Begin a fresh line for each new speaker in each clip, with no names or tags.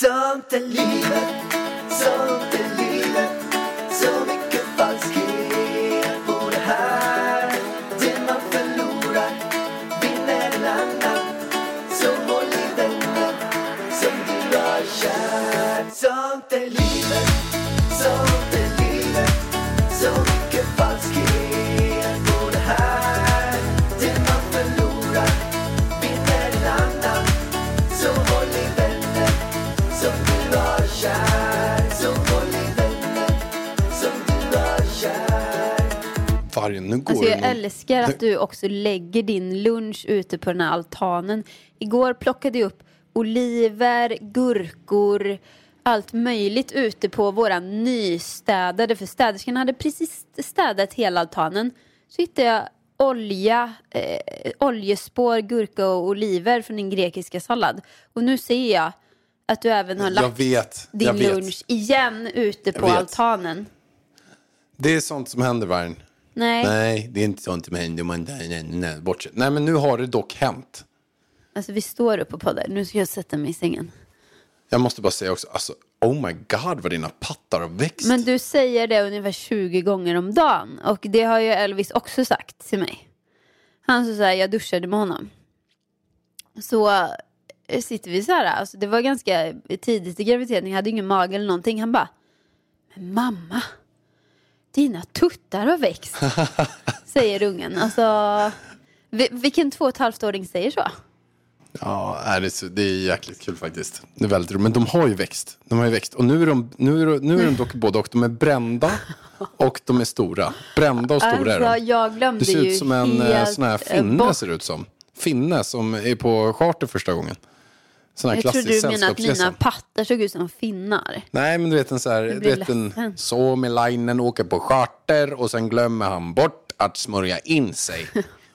Sånt är livet, sånt
Vargen, nu går
Alltså jag
någon-
älskar att du också lägger din lunch ute på den här altanen. Igår plockade jag upp oliver, gurkor, allt möjligt ute på våra nystädade, för städerskan hade precis städat hela altanen. Så hittade jag olja, eh, oljespår, gurka och oliver från din grekiska sallad. Och nu ser jag att du även har lagt
vet,
din lunch igen ute på altanen.
Det är sånt som händer vargen.
Nej.
Nej, det är inte sånt som händer man... Nej, nej, nej, bortsett. Nej, men nu har det dock hänt.
Alltså vi står upp och poddar. Nu ska jag sätta mig i sängen.
Jag måste bara säga också, alltså, oh my god vad dina pattar har växt.
Men du säger det ungefär 20 gånger om dagen. Och det har ju Elvis också sagt till mig. Han sa så här, jag duschade med honom. Så eh, sitter vi så här, alltså det var ganska tidigt i graviditeten, jag hade ingen mage eller någonting. Han bara, men mamma, dina tuttar har växt. säger ungen. Alltså, vi- vilken två och ett halvt åring säger så?
Ja, det, är så, det är jäkligt kul faktiskt. Det är väldigt roligt. Men de har ju växt. De har ju växt. Och nu är de, nu är, de- nu är de dock båda och de är brända och de är stora. Brända och stora är
Alltså
de.
jag glömde
Det ser ut som en eh, sån här finne
bort
ser ut som. Finne som är på charter första gången. Sån här
Jag trodde du menade att mina pattar såg ut som finnar.
Nej, men du vet en så här, du vet en
ledsen.
Suomilainen åker på charter och sen glömmer han bort att smörja in sig.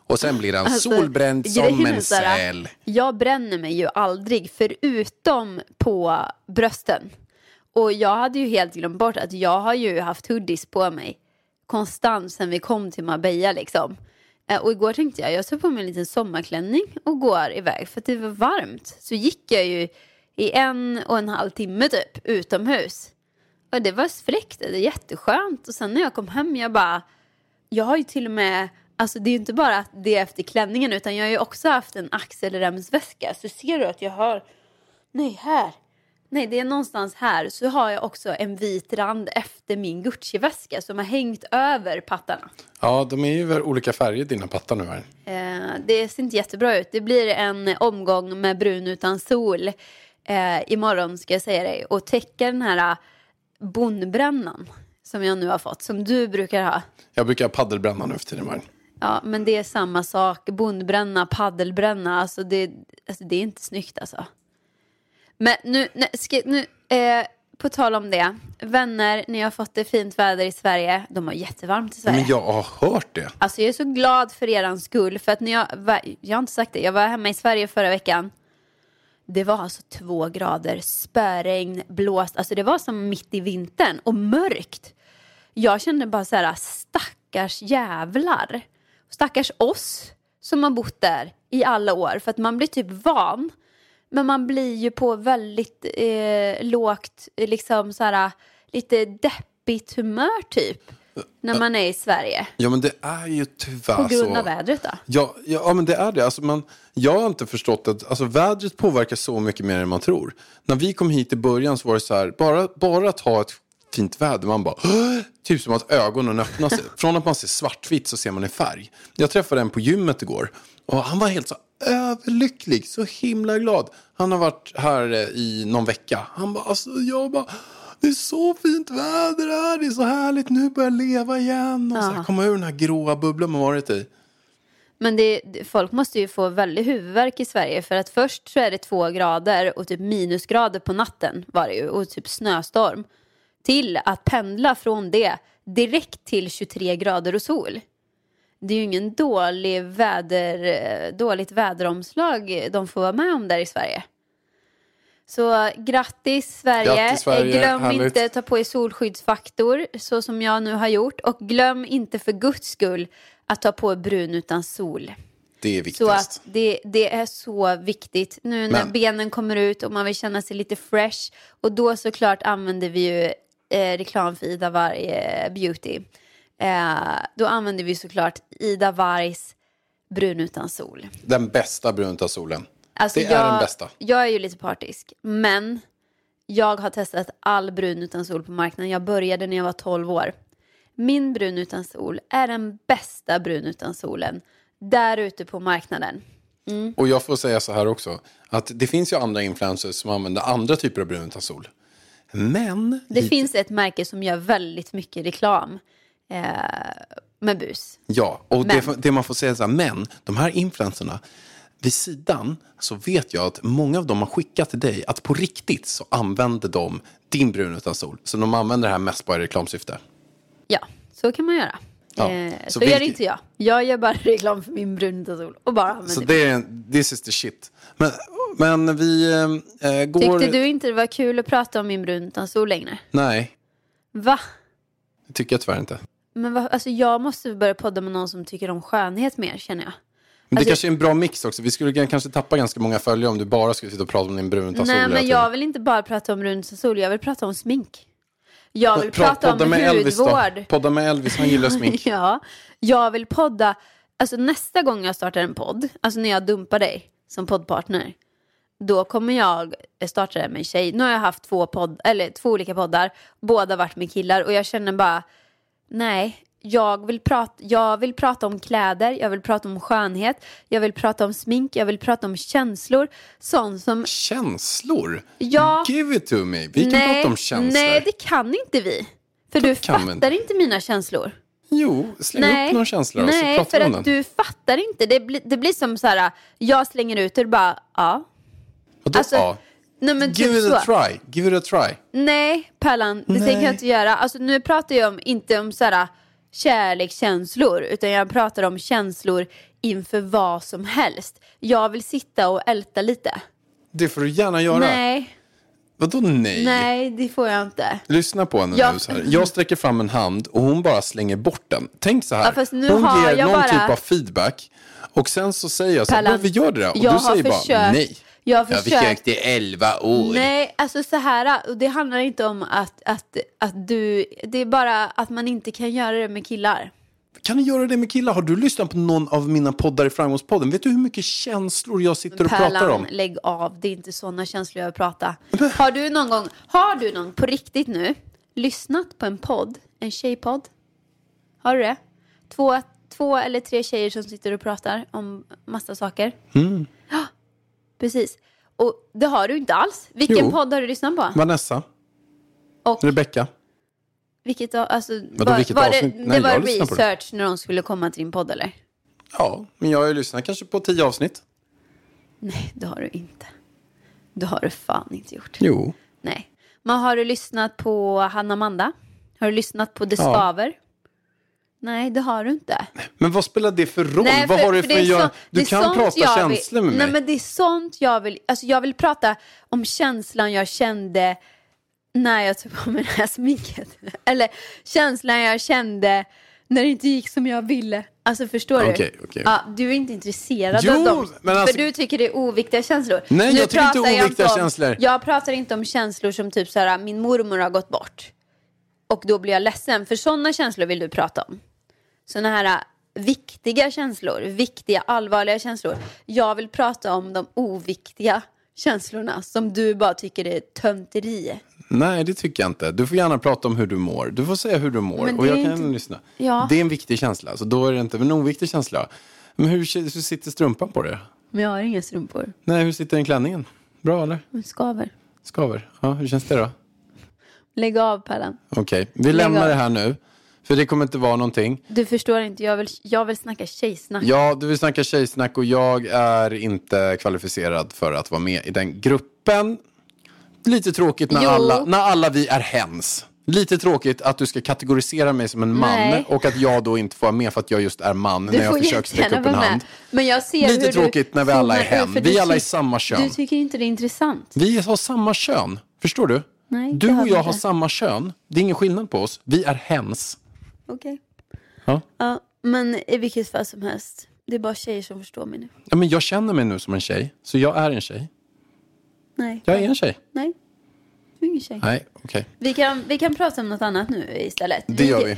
Och sen blir han
Alltså,
solbränd som en
så
säl.
Jag bränner mig ju aldrig förutom på brösten. Och jag hade ju helt glömt bort att jag har ju haft hoodies på mig konstant sen vi kom till Marbella liksom. Eh, och igår tänkte jag, jag tar på mig en liten sommarklänning och går iväg för att det var varmt. Så gick jag ju i en och en halv timme typ utomhus. Och det var fläkt, det är jätteskönt. Och sen när jag kom hem, jag bara, jag har ju till och med, alltså det är ju inte bara att det är efter klänningen utan jag har ju också haft en axelremsväska. Så ser du att jag har, nej här, nej det är någonstans här. Så har jag också en vit rand efter min Gucci-väska som har hängt över pattarna.
Ja, de är ju olika färger dina pattar nu här.
Eh, det ser inte jättebra ut. Det blir en omgång med brun utan sol eh, imorgon ska jag säga dig. Och täcka den här eh, bondbrännan som jag nu har fått, som du brukar ha.
Jag brukar paddelbränna nu för tiden. Vargen.
Ja, men det är samma sak. Bondbränna, paddelbränna. Alltså det, alltså det är inte snyggt alltså. Men nu, nu, ska, nu eh, på tal om det. Vänner, ni har fått det fint väder i Sverige. De har jättevarmt i Sverige.
Men jag har hört det.
Alltså jag är så glad för er skull. För att när jag, var, jag har inte sagt det, jag var hemma i Sverige förra veckan. Det var alltså två grader, spöregn, blåst. Alltså det var som mitt i vintern och mörkt. Jag kände bara så här, stackars jävlar. Stackars oss som har bott där i alla år. För att man blir typ van. Men man blir ju på väldigt eh, lågt, eh, liksom så här, lite deppigt humör typ. När man är i Sverige.
Ja, men det är ju tyvärr
På grund
så.
av vädret då?
Ja, ja, ja, men det är det. Alltså, man, jag har inte förstått att alltså, vädret påverkar så mycket mer än man tror. När vi kom hit i början så var det så här, bara, bara att ha ett fint väder, man bara, "Åh!" typ som att ögonen öppnar sig. Från att man ser svartvitt så ser man i färg. Jag träffade en på gymmet igår och han var helt så överlycklig, så himla glad. Han har varit här eh, i någon vecka. Han bara, alltså jag bara, det är så fint väder här, det är så härligt, nu börjar jag leva igen. Och så här, komma ur den här gråa bubblan man varit i.
Men det, det- folk måste ju få väldigt huvudvärk i Sverige för att först så är det två grader och typ minusgrader på natten var det ju och typ snöstorm. Till att pendla från det direkt till 23 grader och sol. Det är ju ingen dålig väder, eh, dåligt väderomslag de får vara med om där i Sverige. Så grattis Sverige.
Grattis, Sverige.
Glöm
Härligt.
inte ta på er solskyddsfaktor så som jag nu har gjort. Och glöm inte för guds skull att ta på er brun utan sol.
Det är
Så
viktigast.
att det, det är så viktigt nu när
Men-
benen kommer ut och man vill känna sig lite fresh. Och då såklart använder vi ju eh, reklam för Ida Varg eh, Beauty. Eh, då använder vi såklart Ida Vargs brun utan sol.
Den bästa brun utan solen.
Alltså
det
jag,
är den bästa.
Jag är ju lite partisk, men jag har testat all brun utan sol på marknaden. Jag började när jag var 12 år. Min brun utan sol är den bästa brun utan solen där ute på marknaden.
Och jag får säga så här också. Att det finns ju andra influencers som använder andra typer av brun utan sol. Men
Det finns ett märke som gör väldigt mycket reklam eh, med bus.
Ja, och det, det man får säga så här, men de här influencerna, vid sidan så vet jag att många av dem har skickat till dig att på riktigt så använder de din brun utan sol. Så de använder det här mest bara i reklamsyfte.
Ja, så kan man göra.
Ja,
Eh,
så
så
vilket-
gör inte jag. Jag gör bara reklam för min brun utan sol och bara använder
Så
det.
är, this is the shit. Men, men vi eh, går...
Tyckte du inte det var kul att prata om min brun utan sol längre?
Nej,
Va?
det tycker jag tyvärr inte.
Men vad, alltså jag måste börja podda med någon som tycker om skönhet mer känner jag.
Men det
Alltså-
kanske är en bra mix också. Vi skulle kanske tappa ganska många följare om du bara skulle sitta och prata om din brun utan sol
Nej men jag vill inte bara prata om brun utan sol, jag vill prata om smink. Jag vill
Pra-
prata
podda
om
med Elvis då.
hudvård.
Podda med Elvis, han gillar smink.
ja, jag vill podda. Alltså nästa gång jag startar en podd, alltså när jag dumpar dig som poddpartner, då kommer jag starta det med en tjej. Nu har jag haft två, podd, eller två olika poddar, båda varit med killar och jag känner bara, nej, jag vill, prata, jag vill prata om kläder, jag vill prata om skönhet, jag vill prata om smink, jag vill prata om känslor, sånt som
Känslor?
Ja.
Give it to me. Vi kan prata om känslor.
Nej, det kan inte vi. För du
kan vi
fattar inte mina känslor.
Jo, släng upp några känslor och så
Nej,
pratar
för
vi om
att
den.
du fattar inte. Det blir, det blir som så här, jag slänger ut och bara, ja.
Vadå,
Alltså,
ja.
Nej men
Give
typ
it a
så.
try. Give it a try.
Nej, Pärlan, det
Nej.
tänker jag inte göra. Alltså nu pratar jag om, inte om så här kärlekskänslor, utan jag pratar om känslor inför vad som helst. Jag vill sitta och älta lite.
Det får du gärna göra.
Nej,
Vadå nej?
nej, det får jag inte.
Lyssna på henne
Jag-
nu. Så här. Jag sträcker fram en hand och hon bara slänger bort den. Tänk så här.
Ja, fast nu
hon
har
ger
jag
någon
bara-
typ av feedback. Och sen så säger jag så här,
Pallan,
"Vad, vi gör det där. Och
jag
du
har
säger bara
försökt-
nej.
Jag har försökt-
i 11 år.
Nej, alltså så här, och det handlar inte om att, att, att du, det är bara att man inte kan göra det med killar.
Kan du göra det med killar? Har du lyssnat på någon av mina poddar i Framgångspodden? Vet du hur mycket känslor jag sitter och pratar om?
lägg av, det är inte sådana känslor jag pratar. Har du någon gång, har du någon på riktigt nu, lyssnat på en podd, en tjejpodd? Har du det? Två, två eller tre tjejer som sitter och pratar om massa saker?
Mm.
Ja, precis. Och det har du inte alls. Vilken
Jo.
podd har du lyssnat på?
Vanessa?
Och
Rebecca?
vilket, alltså,
Vadå,
var,
vilket
var
avsnitt?
det,
Nej,
det var
på det.
research när de skulle komma till din podd eller?
Ja, men jag har ju lyssnat kanske på tio avsnitt.
Nej, det har du inte. Det har du fan inte gjort.
Jo.
Nej. Men har du lyssnat på Hanna Amanda? Har du lyssnat på Det
Ja.
Skaver? Nej, det har du inte.
Men vad spelar det för roll?
Nej,
vad har du för,
det är
att göra?
så- det
Du
är
kan prata känslor med mig.
Nej, men det är sånt jag vill. Alltså jag vill prata om känslan jag kände när jag tog på mig det här sminket. Eller känslan jag kände när det inte gick som jag ville. Alltså förstår du?
Okej, okej.
Ja, du är inte intresserad
Jo,
av dem.
alltså-
För du tycker det är oviktiga känslor.
Nej,
Nu
jag tycker inte
pratar jag
oviktiga
om,
känslor.
Jag pratar inte om känslor som typ så här, min mormor har gått bort. Och då blir jag ledsen. För sådana känslor vill du prata om. Sådana här viktiga känslor, viktiga, allvarliga känslor. Jag vill prata om de oviktiga känslorna som du bara tycker är tönterier.
Nej, det tycker jag inte. Du får gärna prata om hur du mår. Du får säga hur du mår och jag kan
inte-
lyssna.
Ja.
Det är en viktig känsla, så då är det inte en oviktig känsla. Men hur, hur sitter strumpan på det?
Men jag har inga strumpor.
Nej, hur sitter den klänningen? Bra eller?
De skaver.
Skaver? Ja, hur känns det då?
Lägg av Pallan.
Okej, vi lämnar
av.
det här nu. För det kommer inte vara någonting.
Du förstår inte, jag vill, jag vill snacka tjejsnack.
Ja, du vill snacka tjejsnack och jag är inte kvalificerad för att vara med i den gruppen. Lite tråkigt när,
Jo.
alla, när alla vi är hens. Lite tråkigt att du ska kategorisera mig som en man
Nej.
och att jag då inte får vara med för att jag just är man
Du
när jag försöker sträcka upp en hand.
Men jag ser
Lite tråkigt när vi alla är hen. Vi alla är samma kön.
Du tycker inte det är intressant.
Vi har samma kön. Förstår du?
Nej,
du och jag
inte.
har samma kön. Det är ingen skillnad på oss. Vi är hens.
Okej.
Ja.
Ja, men i vilket fall som helst. Det är bara tjejer som förstår mig nu.
Ja, men jag känner mig nu som en tjej, så jag är en tjej.
Nej.
Jag är en tjej.
Nej. Du är ingen tjej.
Nej, okej.
Vi, kan, vi kan prata om något annat nu istället.
Det gör vi.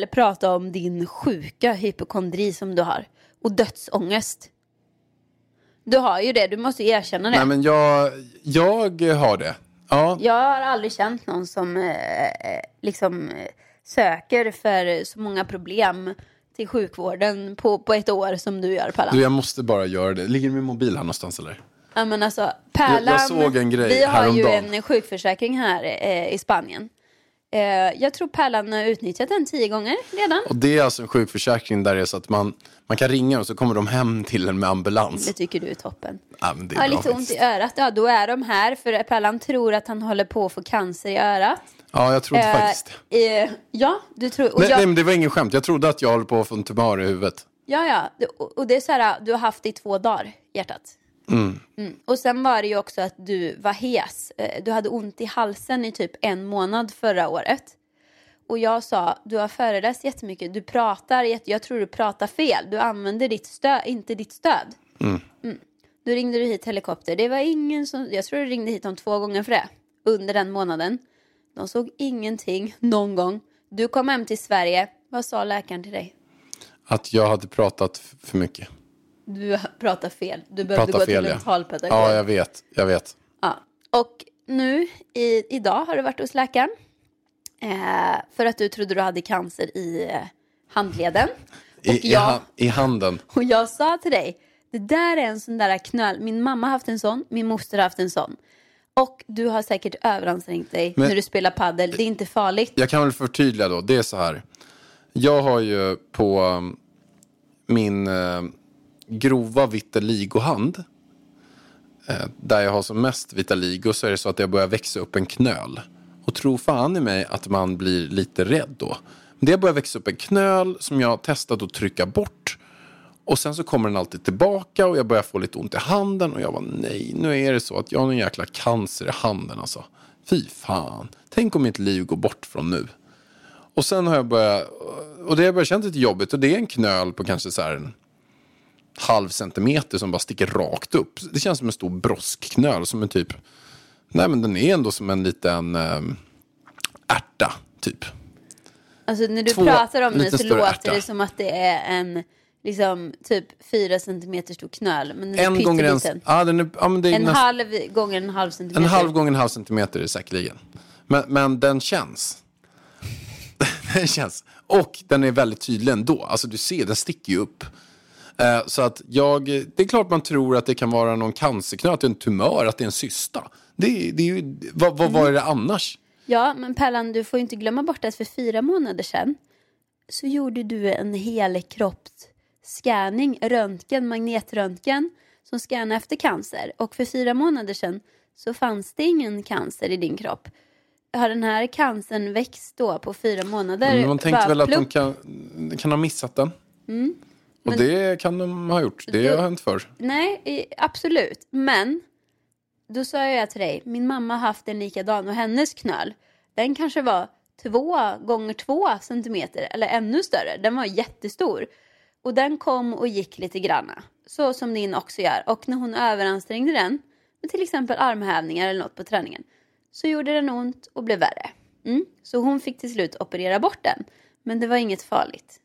prata om din sjuka hypokondri som du har. Och dödsångest. Du har ju det, du måste ju erkänna det.
Nej, men jag, jag har det. Ja,
Jag har aldrig känt någon som eh, liksom eh, söker för så många problem till sjukvården på, på ett år som du gör Pallan.
du, jag måste bara göra det. Ligger min mobil här någonstans eller?
Ja, men alltså, Pärlan,
Jag- jag såg en grej
vi har ju
häromdagen.
en sjukförsäkring här eh, i Spanien. Eh, jag tror Pärlan har utnyttjat den tio gånger redan.
Och det är alltså en sjukförsäkring där det är så att man, man kan ringa och så kommer de hem till en med ambulans.
Det tycker du är toppen.
Ja, men det är
Har
bra
lite ont i örat, ja då är de här. För Pärlan tror att han håller på att få cancer i örat.
Ja, jag trodde
Eh,
faktiskt
eh, ja, du tror...
Nej,
jag,
nej, men det var ingen skämt. Jag trodde att jag håller på att få en tumör i huvudet.
Ja, ja. Det- och det är så här, du har haft det i två dagar, hjärtat. Mm. Och sen var det ju också att du var hes. Eh, Du hade ont i halsen i typ en månad förra året. Och jag sa, du har föreläst jättemycket, du pratar, jag tror du pratar fel. Du använder ditt stöd, inte ditt stöd. Mm. Då ringde du hit helikopter. Det var ingen som, jag tror du ringde hit dem två gånger för det. Under den månaden. De såg ingenting någon gång. Du kom hem till Sverige. Vad sa läkaren till dig?
Att jag hade pratat för mycket.
Du pratar fel. Du behövde
Pratar
gå
fel,
till
ja.
en talpedagog.
Ja, jag vet. Jag vet.
Ja. Och nu, i, idag har du varit hos läkaren. Eh, för att du trodde du hade cancer i eh, handleden. Och
i,
jag,
I handen.
och jag sa till dig, det där är en sån där knöl. Min mamma har haft en sån, min moster har haft en sån. Och du har säkert överansträngt dig
Men-
när du spelar paddel. Det är inte farligt.
Jag kan väl förtydliga då. Det är så här. Jag har ju på um, min uh, grova vitiligohand. eh, där jag har som mest vitiligo så är det så att jag börjar växa upp en knöl. Och tro fan i mig att man blir lite rädd då. Det börjar växa upp en knöl som jag har testat att trycka bort. Och sen så kommer den alltid tillbaka och jag börjar få lite ont i handen. Och jag var nej, nu är det så att jag har en jäkla cancer i handen alltså. Fy fan. Tänk om mitt liv går bort från nu. Och sen har jag börjat, och det har jag börjat känna lite jobbigt. Och det är en knöl på kanske så här halv centimeter som bara sticker rakt upp. Det känns som en stor broskknöl som är typ, nej men den är ändå som en liten ähm, ärta typ.
Alltså när du
Två
pratar om det så låter
ärta.
det som att det är en liksom typ fyra centimeter stor knöl. Men den är
En gånger en, ja, den är, ja, men det är
En
nästan-
halv gånger en halv centimeter.
En halv gånger en halv centimeter är säkerligen. Men, men den känns. den känns. Och den är väldigt tydlig ändå. Alltså du ser, den sticker ju upp. Eh, så att jag, det är klart man tror att det kan vara någon cancerknöl, att det är en tumör, att det är en cysta. Det, det är ju, vad, vad, vad är det annars?
Ja, men Pellan, du får ju inte glömma bort att för fyra månader sedan så gjorde du en helkroppsscanning, röntgen, magnetröntgen som scannar efter cancer. Och för fyra månader sedan så fanns det ingen cancer i din kropp. Har den här cancern växt då på fyra månader?
Men man tänkte väl att de
plupp.
kan, kan ha missat den. Och det kan de ha gjort. Det
Då-
har hänt förr.
Nej, absolut. Men då sa jag till dig, min mamma har haft en likadan och hennes knöl, den kanske var två gånger två centimeter eller ännu större. Den var jättestor. Och den kom och gick lite granna. Så som din också gör. Och när hon överansträngde den, med till exempel armhävningar eller något på träningen, så gjorde den ont och blev värre. Mm. Så hon fick till slut operera bort den. Men det var inget farligt.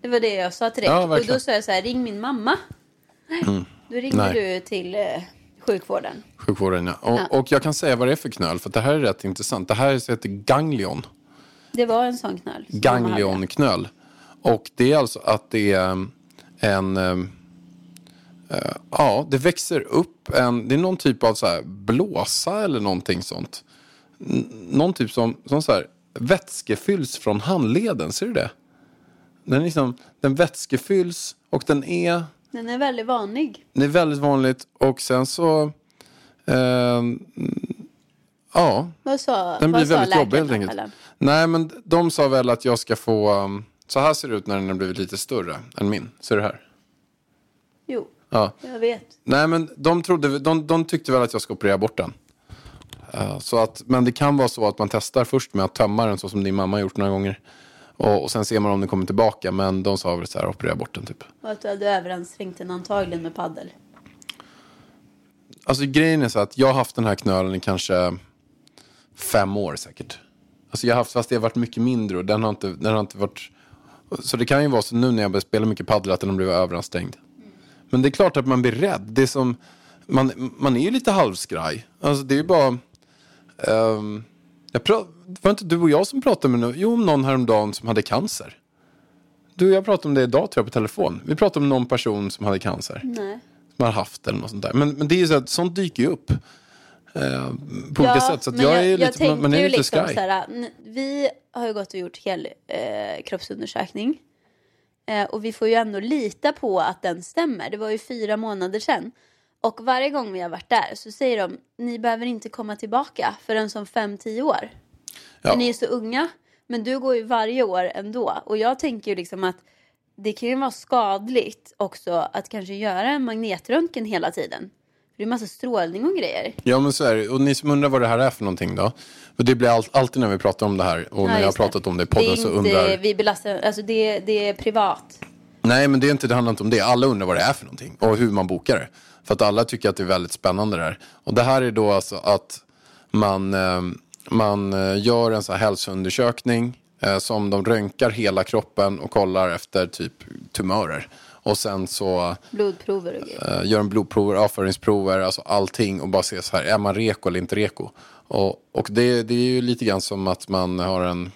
Det var det jag sa till dig.
Ja,
och då sa jag så här, ring min mamma. Nej, då ringde
Nej.
du till eh, sjukvården.
Sjukvården, ja. Och,
Ja.
och jag kan säga vad det är för knöl, för det här är rätt intressant. Det här heter ganglion.
Det var en sån knöl.
ganglionknöl. Och det är alltså att det är um, en... um, eh, ja, det växer upp en... Det är någon typ av så här blåsa eller någonting sånt. N- någon typ som, som så här vätskefylls från handleden, ser du det? Den, liksom, den vätskefylls och den är,
Den är väldigt vanlig.
det är väldigt vanligt. Och sen så, eh, ja,
Vad sa,
den blir
vad sa
väldigt jobbig helt enkelt. Nej men de sa väl att jag ska få, um, så här ser det ut när den har blivit lite större än min. Ser du här?
Jo,
Ja.
jag vet.
Nej men de, trodde, de, de tyckte väl att jag ska operera bort den. Eh, så att, men det kan vara så att man testar först med att tömma den så som din mamma gjort några gånger. Och, och sen ser man om den kommer tillbaka. Men de sa väl så här, operera bort den typ.
Och att du hade överansträngt den antagligen med paddel.
Alltså grejen är så att jag har haft den här knölen i kanske fem år säkert. Alltså jag har haft, fast det har varit mycket mindre och den har inte, den har inte varit... Så det kan ju vara så nu när jag börjar spela mycket padel att den har blivit överansträngd. Men det är klart att man blir rädd. Det är som, man, man är ju lite halvskraj. Alltså det är ju bara... ehm, jag pra, det var inte du och jag som pratade med någon, jo, om någon häromdagen som hade cancer. Du och jag pratade om det idag tror jag på telefon. Vi pratade om någon person som hade cancer
Nej.
som har haft eller något sånt där. Men, men det är ju så att sånt dyker ju upp. Eh, på olika sätt. Så att
men
jag, är
jag
lite,
tänkte
man är
ju
lite
liksom
sky.
så här, n- vi har ju gått och gjort hel eh, kroppsundersökning. Eh, och vi får ju ändå lita på att den stämmer. Det var ju fyra månader sedan. Och varje gång vi har varit där så säger de, ni behöver inte komma tillbaka förrän som fem, tio år.
Ja.
För ni är så unga. Men du går ju varje år ändå. Och jag tänker ju liksom att det kan ju vara skadligt också att kanske göra en magnetröntgen hela tiden. För det är massa strålning och grejer.
Ja men så är det. Och ni som undrar vad det här är för någonting då. För det blir all, alltid när vi pratar om det här och
Ja,
när jag har pratat om det i podden
det är
så
inte,
undrar.
Vi belastar, alltså det, det är privat.
Nej men det, är inte, det handlar inte om det. Alla undrar vad det är för någonting och hur man bokar det. För att alla tycker att det är väldigt spännande det här. Och det här är då alltså att man, eh, man eh, gör en så här hälsoundersökning eh, som de röntgar hela kroppen och kollar efter typ tumörer. Och sen så
Blodprover och grejer.
gör en blodprover, avföringsprover, alltså allting och bara ser så här, är man reko eller inte reko? Och, och det, det är ju lite grann som att man har en,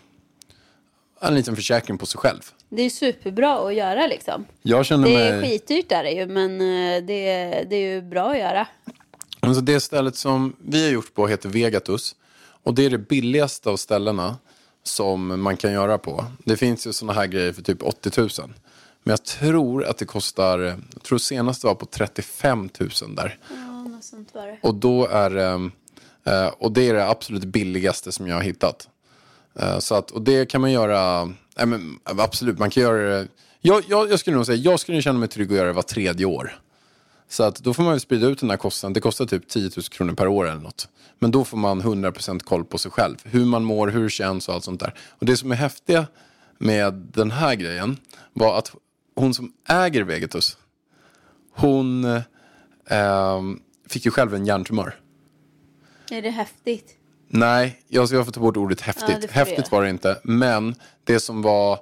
en liten försäkring på sig själv.
Det är superbra att göra liksom.
Jag känner
Det
mig...
är skitdyrt är det ju men eh, det, det är ju bra att göra.
Alltså det stället som vi har gjort på heter Vegatus. Och det är det billigaste av ställena som man kan göra på. Det finns ju sådana här grejer för typ 80 000. Men jag tror att det kostar, jag tror senast det var på 35 000 där.
Ja, något sånt var det.
Och då är det, eh, och det är det absolut billigaste som jag har hittat. Eh, så att, och det kan man göra, nej men absolut, man kan göra det. Jag, jag, jag skulle nog säga, jag skulle känna mig trygg att göra det var tredje år. Så att då får man ju sprida ut den här kostnaden. Det kostar typ 10 000 kronor per år eller något. Men då får man 100% koll på sig själv. Hur man mår, hur det känns och allt sånt där. Och det som är häftiga med den här grejen var att hon som äger Vegetus, hon eh, fick ju själv en hjärntumör.
Är det häftigt?
Nej, jag ska få ta bort ordet häftigt.
Ja, det får
häftigt var det inte. Men det som var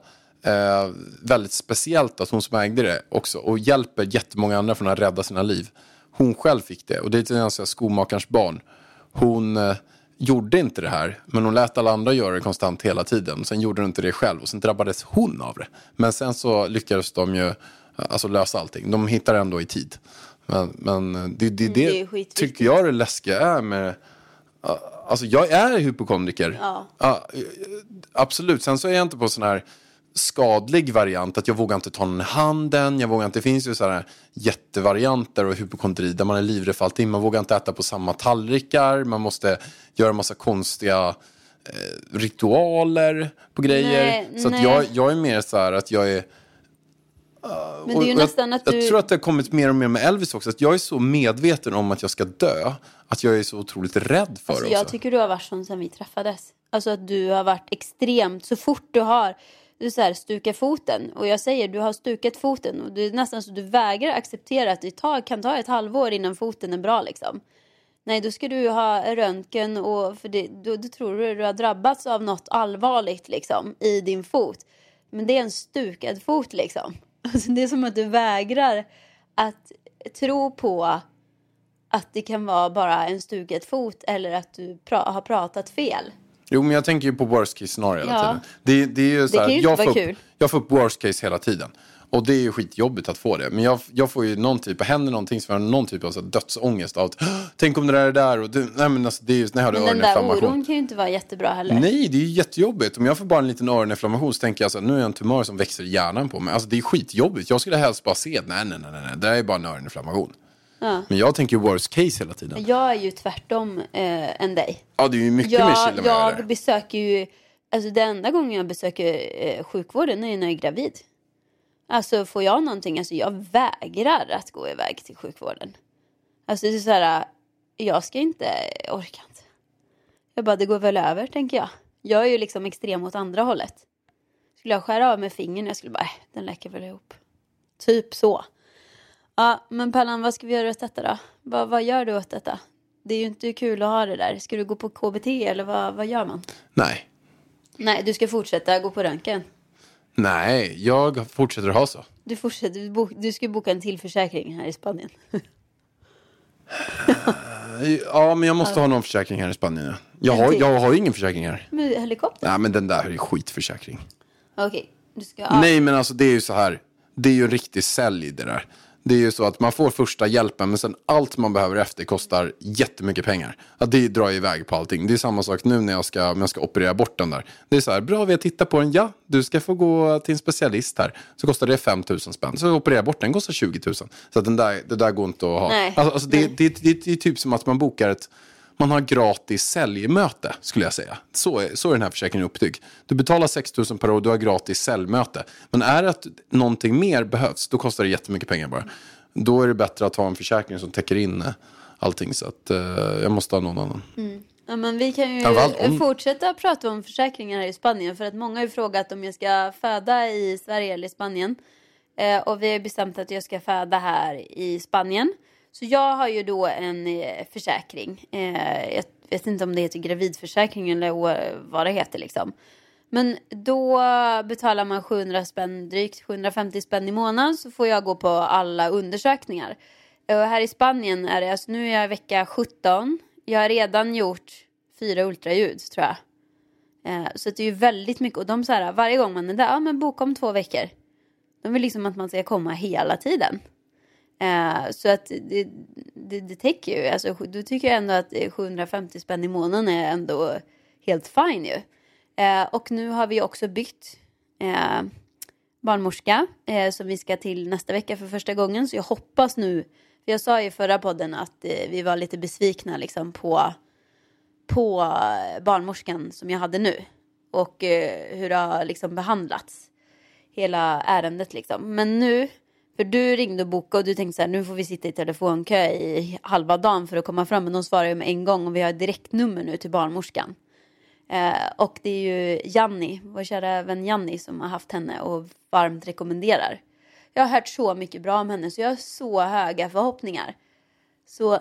eh, väldigt speciellt att hon som ägde det också och hjälper jättemånga andra från att rädda sina liv. Hon själv fick det och det är så här skomakarens barn. Hon eh, gjorde inte det här men hon lät alla andra göra det konstant hela tiden. Sen gjorde hon inte det själv och sen drabbades hon av det. Men sen så lyckades de ju eh, alltså, lösa allting. De hittar ändå i tid. Men, men eh, det, det, det,
Mm, det skitviktigt.
tycker jag det läskiga är med Alltså jag är hypokondriker.
Ja.
eh, absolut. Sen så är jag inte på sån här skadlig variant. Att jag vågar inte ta någon i handen. Jag vågar inte, det finns ju sådana här jättevarianter av hypokondri där man är livrädd för allting. Man vågar inte äta på samma tallrikar. Man måste göra massa konstiga eh, ritualer på grejer.
Nej,
så
nej.
jag, jag är mer så här att jag är
Men det är ju nästan
jag,
att du...
jag tror att det har kommit mer och mer med Elvis också. Att jag är så medveten om att jag ska dö. Att jag är så otroligt rädd för
Alltså,
det
jag
också.
tycker du har varit sån sen vi träffades. Alltså att du har varit extremt, så fort du har du så här, stukat foten och jag säger du har stukat foten och det är nästan så du vägrar acceptera att det tar, kan ta ett halvår innan foten är bra liksom. Nej, då ska du ha röntgen och för det, då, då tror du du har drabbats av något allvarligt liksom i din fot. Men det är en stukad fot liksom. Alltså, det är som att du vägrar att tro på att det kan vara bara en stuket fot eller att du pra- har pratat fel.
Jo, men jag tänker ju på worst case scenario hela
Ja.
tiden. Det, det är ju så
kan
här,
ju inte
jag,
vara
får
kul.
jag får upp worst case hela tiden. Och det är ju skitjobbigt att få det. Men jag, jag får ju någon typ, händer någonting så jag någon typ av så dödsångest. Av att, "Åh, tänk om det där är där. Och du, nej men alltså det är ju, när jag hade
Men den där
öroninflammation.
oron kan ju inte vara jättebra heller.
Nej, det är ju jättejobbigt. Om jag får bara en liten öroninflammation så tänker jag så här, nu är jag en tumör som växer i hjärnan på mig. Alltså det är skitjobbigt. Jag skulle helst bara se nej, nej, nej, nej, det där är bara en öroninflammation. Men jag tänker worst case hela tiden.
Jag är ju tvärtom eh, än dig.
Ja, det är ju mycket mer
Jag,
chill än vad jag
jag
är.
besöker ju, alltså den enda gången jag besöker eh, sjukvården är när jag är gravid. Alltså får jag någonting, alltså jag vägrar att gå iväg till sjukvården. Alltså det är så här, jag ska inte, jag orkar inte. Jag bara, det går väl över tänker jag. Jag är ju liksom extrem åt andra hållet. Skulle jag skära av med fingern, jag skulle bara, äh, den läker väl ihop. Typ så. Ja, men Pallan, vad ska vi göra åt detta då? Vad, vad gör du åt detta? Det är ju inte kul att ha det där. Ska du gå på KBT eller vad, vad gör man?
Nej.
Nej, du ska fortsätta gå på röntgen.
Nej, jag fortsätter ha så.
Du, fortsätter, du, bok, du ska boka en till försäkring här i Spanien.
Ja, men jag måste ha någon försäkring här i Spanien. ja. Jag har, jag har ingen försäkring här.
Med helikopter?
Nej, men den där är skitförsäkring.
Okej, du ska... Ja.
Nej, men alltså det är ju så här. Det är ju en riktig sälj det där. Det är ju så att man får första hjälpen, men sen allt man behöver efter kostar jättemycket pengar. Att det drar iväg på allting. Det är samma sak nu när jag ska, jag ska operera bort den där. Det är så här, bra vi har tittat på den, ja, du ska få gå till en specialist här. Så kostar det 5 000 spänn. Så operera bort den kostar 20 000. Så att den där, det där går inte att ha.
Nej,
Alltså, alltså det, det, det, det är typ som att man bokar ett man har gratis säljmöte, skulle jag säga. Så är, så är den här försäkringen uppbyggd. Du betalar 6 000 per år, du har gratis säljmöte. Men är det att någonting mer behövs, då kostar det jättemycket pengar bara. Då är det bättre att ha en försäkring som täcker in allting. Så att eh, jag måste ha någon annan.
Ja, men vi kan ju
om-
fortsätta prata om försäkringar här i Spanien. För att många har ju frågat om jag ska föda i Sverige eller i Spanien. Eh, och vi har bestämt att jag ska föda här i Spanien. Så jag har ju då en eh, försäkring. Eh, jag vet inte om det heter gravidförsäkring eller vad det heter liksom. Men då betalar man 700 spänn, drygt 750 spänn i månaden så får jag gå på alla undersökningar. Och här i Spanien är det, alltså nu är jag i vecka 17. Jag har redan gjort fyra ultraljud tror jag. Eh, så det är ju väldigt mycket och de så här, varje gång man är där, ja men boka om två veckor. De vill liksom att man ska komma hela tiden. Eh, så att det, det, det täcker ju, alltså då tycker jag ändå att eh, 750 spänn i månaden är ändå helt fine ju. Eh, och nu har vi också bytt eh, barnmorska eh, som vi ska till nästa vecka för första gången. Så jag hoppas nu, för jag sa i förra podden att eh, vi var lite besvikna liksom på, på barnmorskan som jag hade nu. Och eh, hur det har liksom behandlats. Hela ärendet liksom. Men nu, för du ringde och bokade och du tänkte så här, nu får vi sitta i telefonkö i halva dagen för att komma fram. Men de svarar ju med en gång och vi har direktnummer nu till barnmorskan. Eh, och det är ju Janni, vår kära vän Janni som har haft henne och varmt rekommenderar. Jag har hört så mycket bra om henne så jag har så höga förhoppningar. Så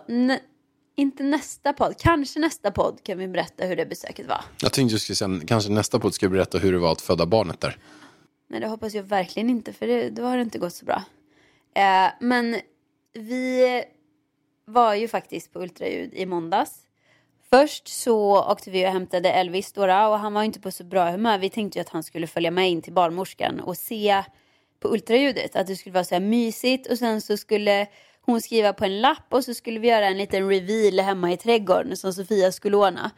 inte nästa podd, kanske nästa podd kan vi berätta hur det besöket var.
Jag tänkte du skulle säga, kanske nästa podd ska jag berätta hur det var att föda barnet där.
Nej, det hoppas jag verkligen inte, för det, då har det inte gått så bra. Eh, men vi var ju faktiskt på ultraljud i måndags. Först så åkte vi och hämtade Elvis Dora och han var inte på så bra humör. Vi tänkte ju att han skulle följa med in till barnmorskan och se på ultraljudet. Att det skulle vara så här mysigt och sen så skulle hon skriva på en lapp och så skulle vi göra en liten reveal hemma i trädgården som Sofia skulle ordna.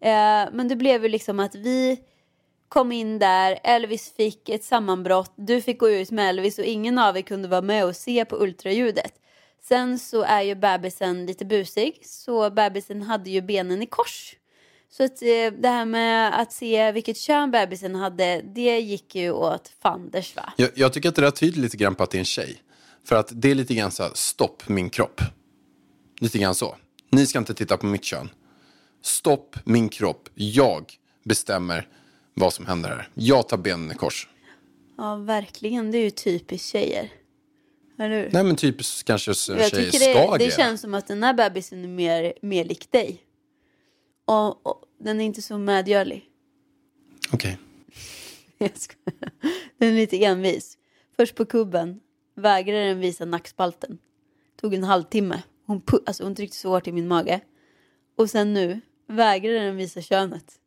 Eh, men det blev ju liksom att vi kom in där, Elvis fick ett sammanbrott, du fick gå ut med Elvis och ingen av er kunde vara med och se på ultraljudet. Sen så är ju bebisen lite busig, så bebisen hade ju benen i kors. Så att, eh, det här med att se vilket kön bebisen hade, det gick ju åt fanders va?
Jag, jag tycker att det där tyder lite grann på att det är en tjej. För att det är lite grann så här, stopp min kropp. Lite grann så. Ni ska inte titta på mitt kön. Stopp min kropp. Jag bestämmer vad som händer här. Jag tar benen i kors.
Ja, verkligen. Det är ju typiskt tjejer. Eller hur?
Nej men typiskt kanske s-
Jag
tjejer
tycker
ska
det,
agera.
det känns som att den här bebisen är mer, mer lik dig. Och, och den är inte så medgörlig.
Okej.
Jag skojar. Den är lite envis. Först på kubben vägrade den visa nackspalten. Tog en halvtimme. Hon, pu- alltså hon tryckte så hårt i min mage. Och sen nu vägrade den visa könet.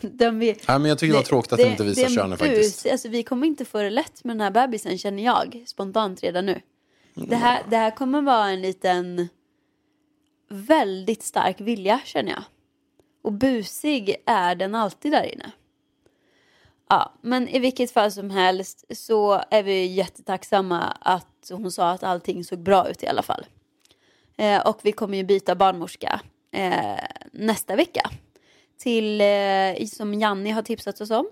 Den vi,
Nej, men jag tycker det var tråkigt att du inte visar
det är en
könet
bus.
faktiskt.
Alltså, vi kommer inte få det lätt med den här bebisen känner jag spontant redan nu. Det, här, det här kommer vara en liten väldigt stark vilja känner jag. Och busig är den alltid där inne. Ja, men i vilket fall som helst så är vi jättetacksamma att hon sa att allting såg bra ut i alla fall. Eh, och vi kommer ju byta barnmorska eh, nästa vecka. Till, eh, som Janni har tipsat oss om.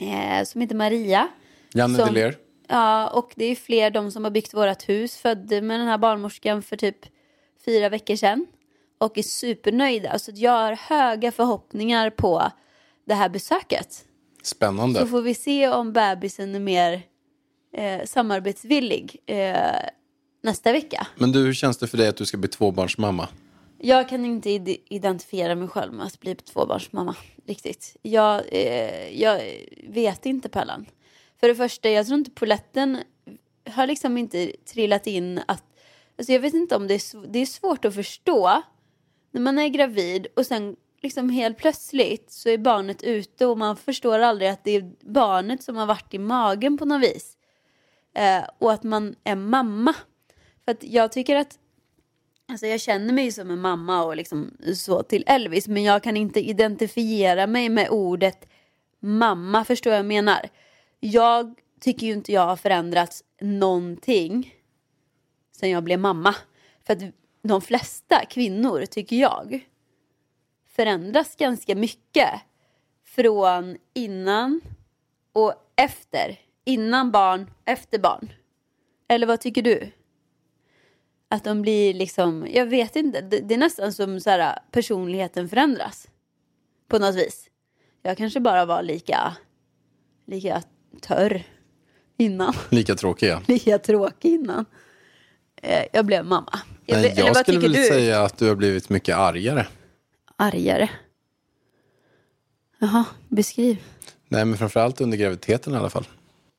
Eh, som heter Maria.
Janne
som-
Deler.
Ja, och det är fler de som har byggt vårt hus. Födde med den här barnmorskan för typ fyra veckor sedan. Och är supernöjda. Så jag har höga förhoppningar på det här besöket.
Spännande.
Så får vi se om bebisen är mer eh, samarbetsvillig eh, nästa vecka.
Men du, hur känns det för dig att du ska bli tvåbarnsmamma?
Jag kan inte id- identifiera mig själv med att bli tvåbarnsmamma. Riktigt. Jag, eh, jag vet inte Pellan. För det första, jag tror inte poletten har liksom inte trillat in att... Alltså jag vet inte om det är, det är svårt att förstå när man är gravid och sen liksom helt plötsligt så är barnet ute och man förstår aldrig att det är barnet som har varit i magen på något vis. Eh, och att man är mamma. För att jag tycker att Alltså jag känner mig som en mamma och liksom så till Elvis men jag kan inte identifiera mig med ordet mamma, förstår vad jag menar? Jag tycker ju inte jag har förändrats någonting sen jag blev mamma. För att de flesta kvinnor, tycker jag, förändras ganska mycket från innan och efter. Innan barn, efter barn. Eller vad tycker du? Att de blir liksom, jag vet inte, det, det är nästan som så här, personligheten förändras. På något vis. Jag kanske bara var lika, lika törr innan.
Lika tråkiga.
Lika tråkig innan. Eh, Jag blev mamma. Jag, ble-
jag skulle väl
du?
säga att du har blivit mycket argare.
Argare. Jaha, beskriv.
Nej, men framförallt under graviditeten i alla fall.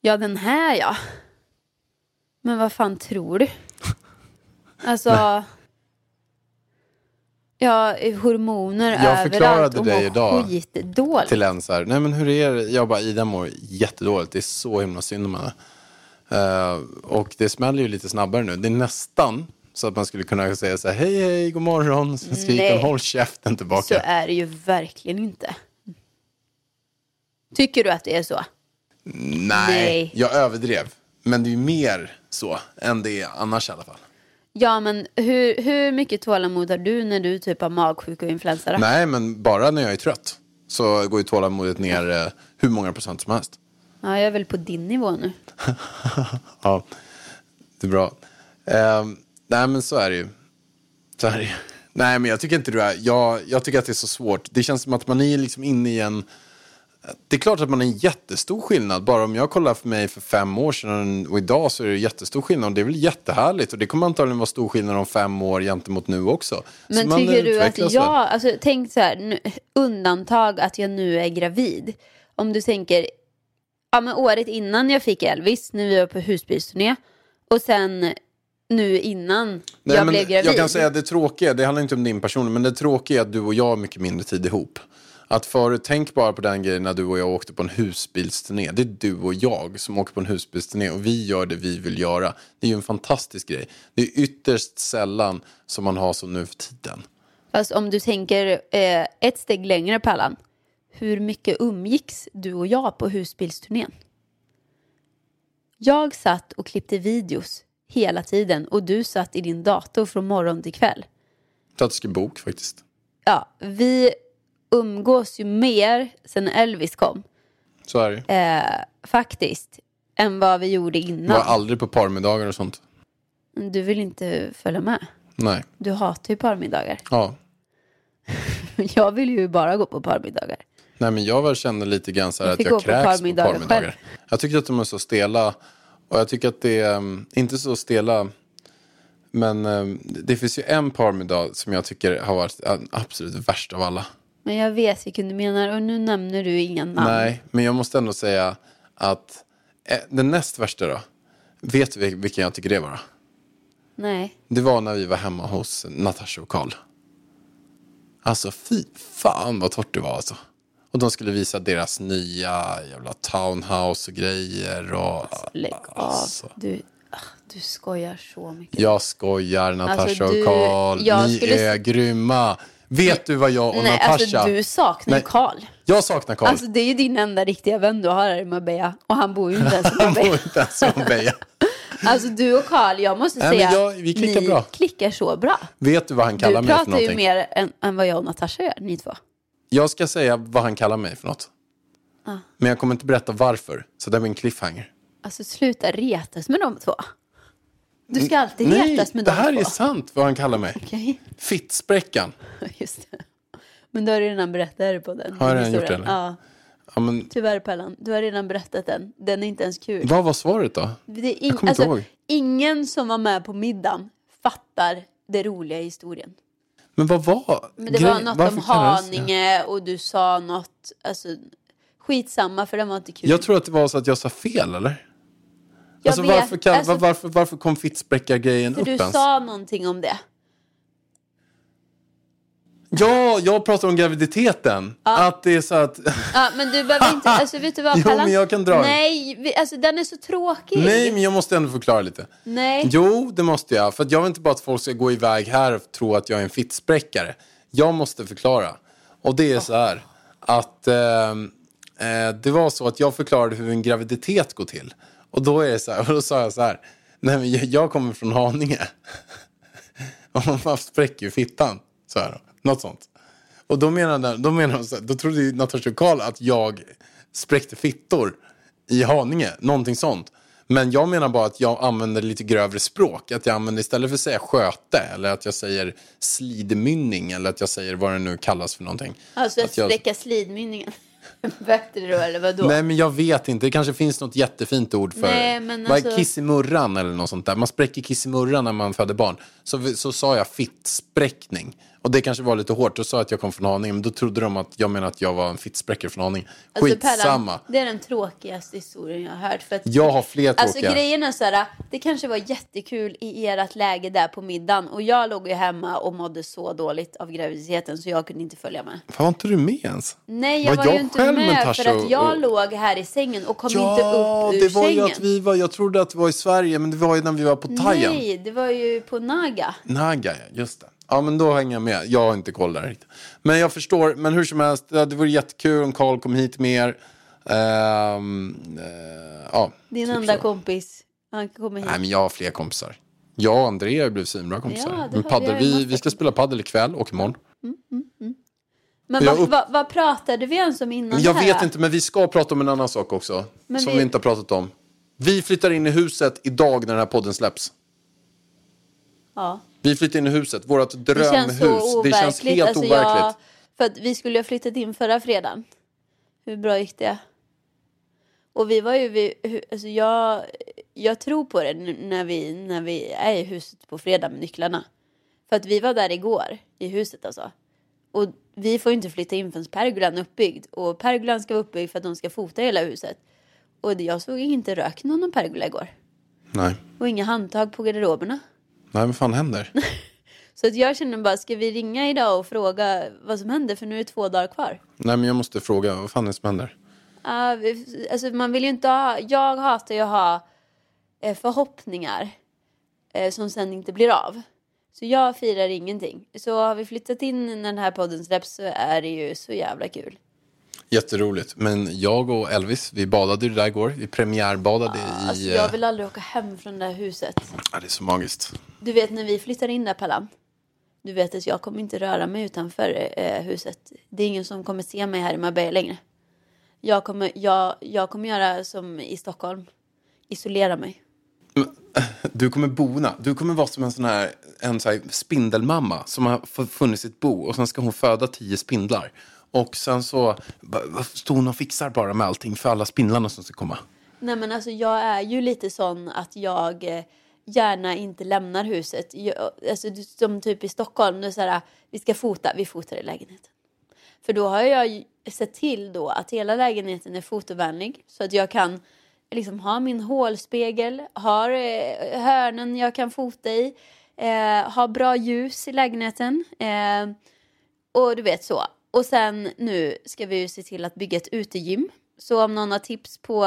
Ja, den här ja. Men vad fan tror du? Alltså. Ja, hormoner
Jag
överallt
förklarade
och
dig idag
skitdåligt.
Till en så här, nej men hur är det? Jag bara, Ida mår jättedåligt. Det är så himla synd om henne. Eh, och det smäller ju lite snabbare nu. Det är nästan så att man skulle kunna säga så här, hej hej, god morgon. Så skriker
Nej.
hon, håll käften
Så
tillbaka.
är det ju verkligen inte. Tycker du att det är så?
Nej,
Nej.
jag överdrev. Men det är ju mer så än det är annars i alla fall.
Ja, men hur, hur mycket tålamod har du när du typ har magsjuka och influensa? då?
Nej, men bara när jag är trött så går ju tålamodet ner eh, hur många procent som helst.
Ja, jag är väl på din nivå nu.
Ja, det är bra. Ehm, nej, men så är det ju. Så är det ju. Nej, men jag tycker inte du är... Jag, jag tycker att det är så svårt. Det känns som att man är liksom inne i en... Det är klart att man är en jättestor skillnad. Bara om jag kollar för mig för fem år sedan och idag så är det jättestor skillnad. Och det är väl jättehärligt. Och det kommer antagligen vara stor skillnad om fem år gentemot nu också. Så
Men
man
tycker du att jag, alltså tänk så här, nu, undantag att jag nu är gravid. Om du tänker, ja men året innan jag fick Elvis, när vi var på husbilsturné. Och sen nu innan
Nej,
jag blev gravid.
Jag kan säga att det tråkiga, det handlar inte om din person, men det tråkiga är att du och jag har mycket mindre tid ihop. Att förut, tänk bara på den grejen när du och jag åkte på en husbilsturné. Det är du och jag som åker på en husbilsturné och vi gör det vi vill göra. Det är ju en fantastisk grej. Det är ytterst sällan som man har så nu för tiden.
Fast om du tänker eh, ett steg längre Pallan. Hur mycket umgicks du och jag på husbilsturnén? Jag satt och klippte videos hela tiden och du satt i din dator från morgon till kväll.
Så att det ska bok faktiskt.
Ja, vi umgås ju mer sen Elvis kom.
Så är det.
Eh, faktiskt. Än vad vi gjorde
Jag var
innan.
aldrig på parmiddagar och sånt.
Du vill inte följa med.
Nej.
Du hatar ju parmiddagar.
Ja.
Jag vill ju bara gå på parmiddagar.
Nej men jag väl känner lite grann så här att jag
gå på
kräks på
parmiddagar
parmiddagar.
själv.
Jag tycker att de är så stela. Och jag tycker att det är, um, inte så stela. Men um, det finns ju en parmiddag som jag tycker har varit den absolut värsta av alla.
Men jag vet vilken du menar och nu nämner du inga namn.
Nej, men jag måste ändå säga att eh, den näst värsta då. Vet du vil- vilken jag tycker det var? då?
Nej.
Det var när vi var hemma hos Natasha och Karl. Alltså fy fan vad torrt det var alltså. Och de skulle visa deras nya jävla townhouse och grejer. Och,
Lägg av.
Alltså.
Du, ah, du skojar så mycket.
Jag skojar, Natasha
Alltså,
och
du-
Karl.
jag
Ni
skulle-
är grymma. Vet du vad jag och
Nej,
Natasha...
alltså du saknar. Karl.
Jag saknar Karl.
Alltså det är ju din enda riktiga vän du har här i Marbella. Och han bor ju inte ens i
Han bor
Marbella.
inte ens i Marbella.
Alltså du och Karl, jag måste
Nej,
säga,
jag- vi klickar
ni
bra.
klickar så bra.
Vet du vad han
Du
kallar mig för
pratar ju
någonting?
mer än, än vad jag och Natasha gör, ni två.
Jag ska säga vad han kallar mig för något.
Ah.
Men jag kommer inte berätta varför. Så det blir en cliffhanger.
Alltså sluta retas med de två. Du ska alltid
Nej,
retas med
det
de
här
två.
är sant vad han kallar mig.
Okej,
Fittspräckan.
just det. Men du har redan berättat det på den
Har jag redan gjort det, eller?
Ja,
Ja, men,
tyvärr Pellan. Du har redan berättat den. Den är inte ens kul.
vad var svaret då?
Det
inte
alltså, ingen som var med på middagen fattar det roliga i historien.
Men vad var
Men det
grej-
var något
varför
om? Haninge och du sa något, alltså skitsamma för den var inte kul.
Jag tror att det var så att jag sa fel eller? Alltså,
vet,
varför, kan,
alltså,
var, varför, varför kom fittspräckargrejen
för
upp
du
ens?
sa någonting om det.
Ja, jag pratar om graviditeten. Att det är så att...
Ja, men du behöver inte, alltså vet du vad
Jo, men jag kan dra.
Nej, vi, alltså den är så tråkig.
Nej, men jag måste ändå förklara lite.
Nej.
Jo, det måste jag. För jag vill inte bara att folk ska gå iväg här och tro att jag är en fittspräckare. Jag måste förklara. Och det är så här att eh, eh, det var så att jag förklarade hur en graviditet går till. Och då är det så här, och då sa jag så här. Nej, men jag- kommer från Haninge. Och man spräcker ju fittan. Så här, något sånt. Och då menade, då menade de så här, då trodde ju Natasha Karl att jag spräckte fittor i Haninge, någonting sånt. Men jag menar bara att jag använder lite grövre språk. Att jag använder istället för att säga sköte eller att jag säger slidmynning eller att jag säger vad det nu kallas för någonting.
Alltså att
Att jag-
sträcka slidmynningen. Bättre då eller vadå?
Nej men jag vet inte, det kanske finns något jättefint ord för
Nej, men
Vad är
alltså-
kissimurran eller något sånt där? Man spräcker kissimurran när man föder barn. Så, så sa jag fittspräckning. Och det kanske var lite hårt, då sa att jag kom från Haninge, men då trodde de att jag menade att jag var en fittspräckare från Haninge.
Alltså,
Skitsamma.
Det är den tråkigaste historien jag har hört. För att,
Jag har fler
Alltså
tråkiga.
grejen är så här, det kanske var jättekul i ert läge där på middagen och jag låg ju hemma och mådde så dåligt av graviditeten så jag kunde inte följa med.
Fan, var inte du med ens?
Nej, jag
Var
var,
jag
ju inte
med
för att jag
och-
låg här i sängen och kom
Ja,
inte upp ur
det var
sängen.
ju att vi var, jag trodde att det var i Sverige, men det var ju när vi var på Thailand.
Nej, det var ju på Naga.
Naga, ja, just det. Ja, men då hänger jag med. Jag har inte koll där riktigt. Men jag förstår, men hur som helst, det vore jättekul om Karl kom hit mer. Ehm, eh, ja,
Din
typ
enda
så.
kompis. Han kommer hit.
Nej, men jag har fler kompisar. Jag och Andrea har blivit svinbra kompisar.
Ja, det
men
har-
paddel,
vi ju
vi,
massa
vi ska spela paddel ikväll och imorgon.
Men
jag
vad,
upp-
vad, vad pratade vi ens om innan
Jag
det här?
vet inte, men vi ska prata om en annan sak också.
Men
som
vi-
vi... inte har pratat om. Vi flyttar in i huset idag när den här podden släpps.
Ja.
Vi flyttar in i huset, vårt
Det
drömhus.
känns så overkligt.
det känns helt
alltså,
overkligt.
Jag, för vi skulle ha flyttat in förra fredagen. Hur bra gick det? Och vi var ju, vi, alltså jag, jag tror på det när vi, när vi är i huset på fredag med nycklarna. För att vi var där igår i huset alltså. Och vi får ju inte flytta in förrän pergolan är uppbyggd. Och pergolan ska vara uppbyggd för att de ska fota hela huset. Och jag såg inte röken av någon pergola igår.
Nej.
Och inga handtag på garderoberna.
Nej, vad fan händer?
Så att jag känner bara, ska vi ringa idag och fråga vad som händer? För nu är det två dagar kvar.
Nej, men jag måste fråga, vad fan är det som händer?
Vi- alltså man vill ju inte ha, jag hatar ju att ha eh, förhoppningar eh, som sen inte blir av. Så jag firar ingenting. Så har vi flyttat in när den här podden släpps så är det ju så jävla kul.
Jätteroligt. Men jag och Elvis, vi badade ju där igår. Vi premiärbadade i...
Alltså
eh,
jag vill aldrig åka hem från det här huset.
ja, det är så magiskt.
Du vet när vi flyttar in där Pallan. Du vet att jag kommer inte röra mig utanför eh, huset. Det är ingen som kommer se mig här i Marbella längre. Jag kommer, jag, jag kommer göra som i Stockholm. Isolera mig.
Du kommer bona. Du kommer vara som en sån här, en sån här spindelmamma som har funnit sitt bo och sen ska hon föda tio spindlar. Och sen så står hon och fixar bara med allting för alla spindlarna som ska komma.
Nej men alltså jag är ju lite sån att jag eh, gärna inte lämnar huset. Jag, alltså som typ i Stockholm, det är så här, vi ska fota, vi fotar i lägenheten. För då har jag ju sett till då att hela lägenheten är fotovänlig så att jag kan liksom ha min hålspegel, har eh, hörnen jag kan fota i, eh, ha bra ljus i lägenheten. Eh, och du vet så och sen nu ska vi ju se till att bygga ett utegym. Så om någon har tips på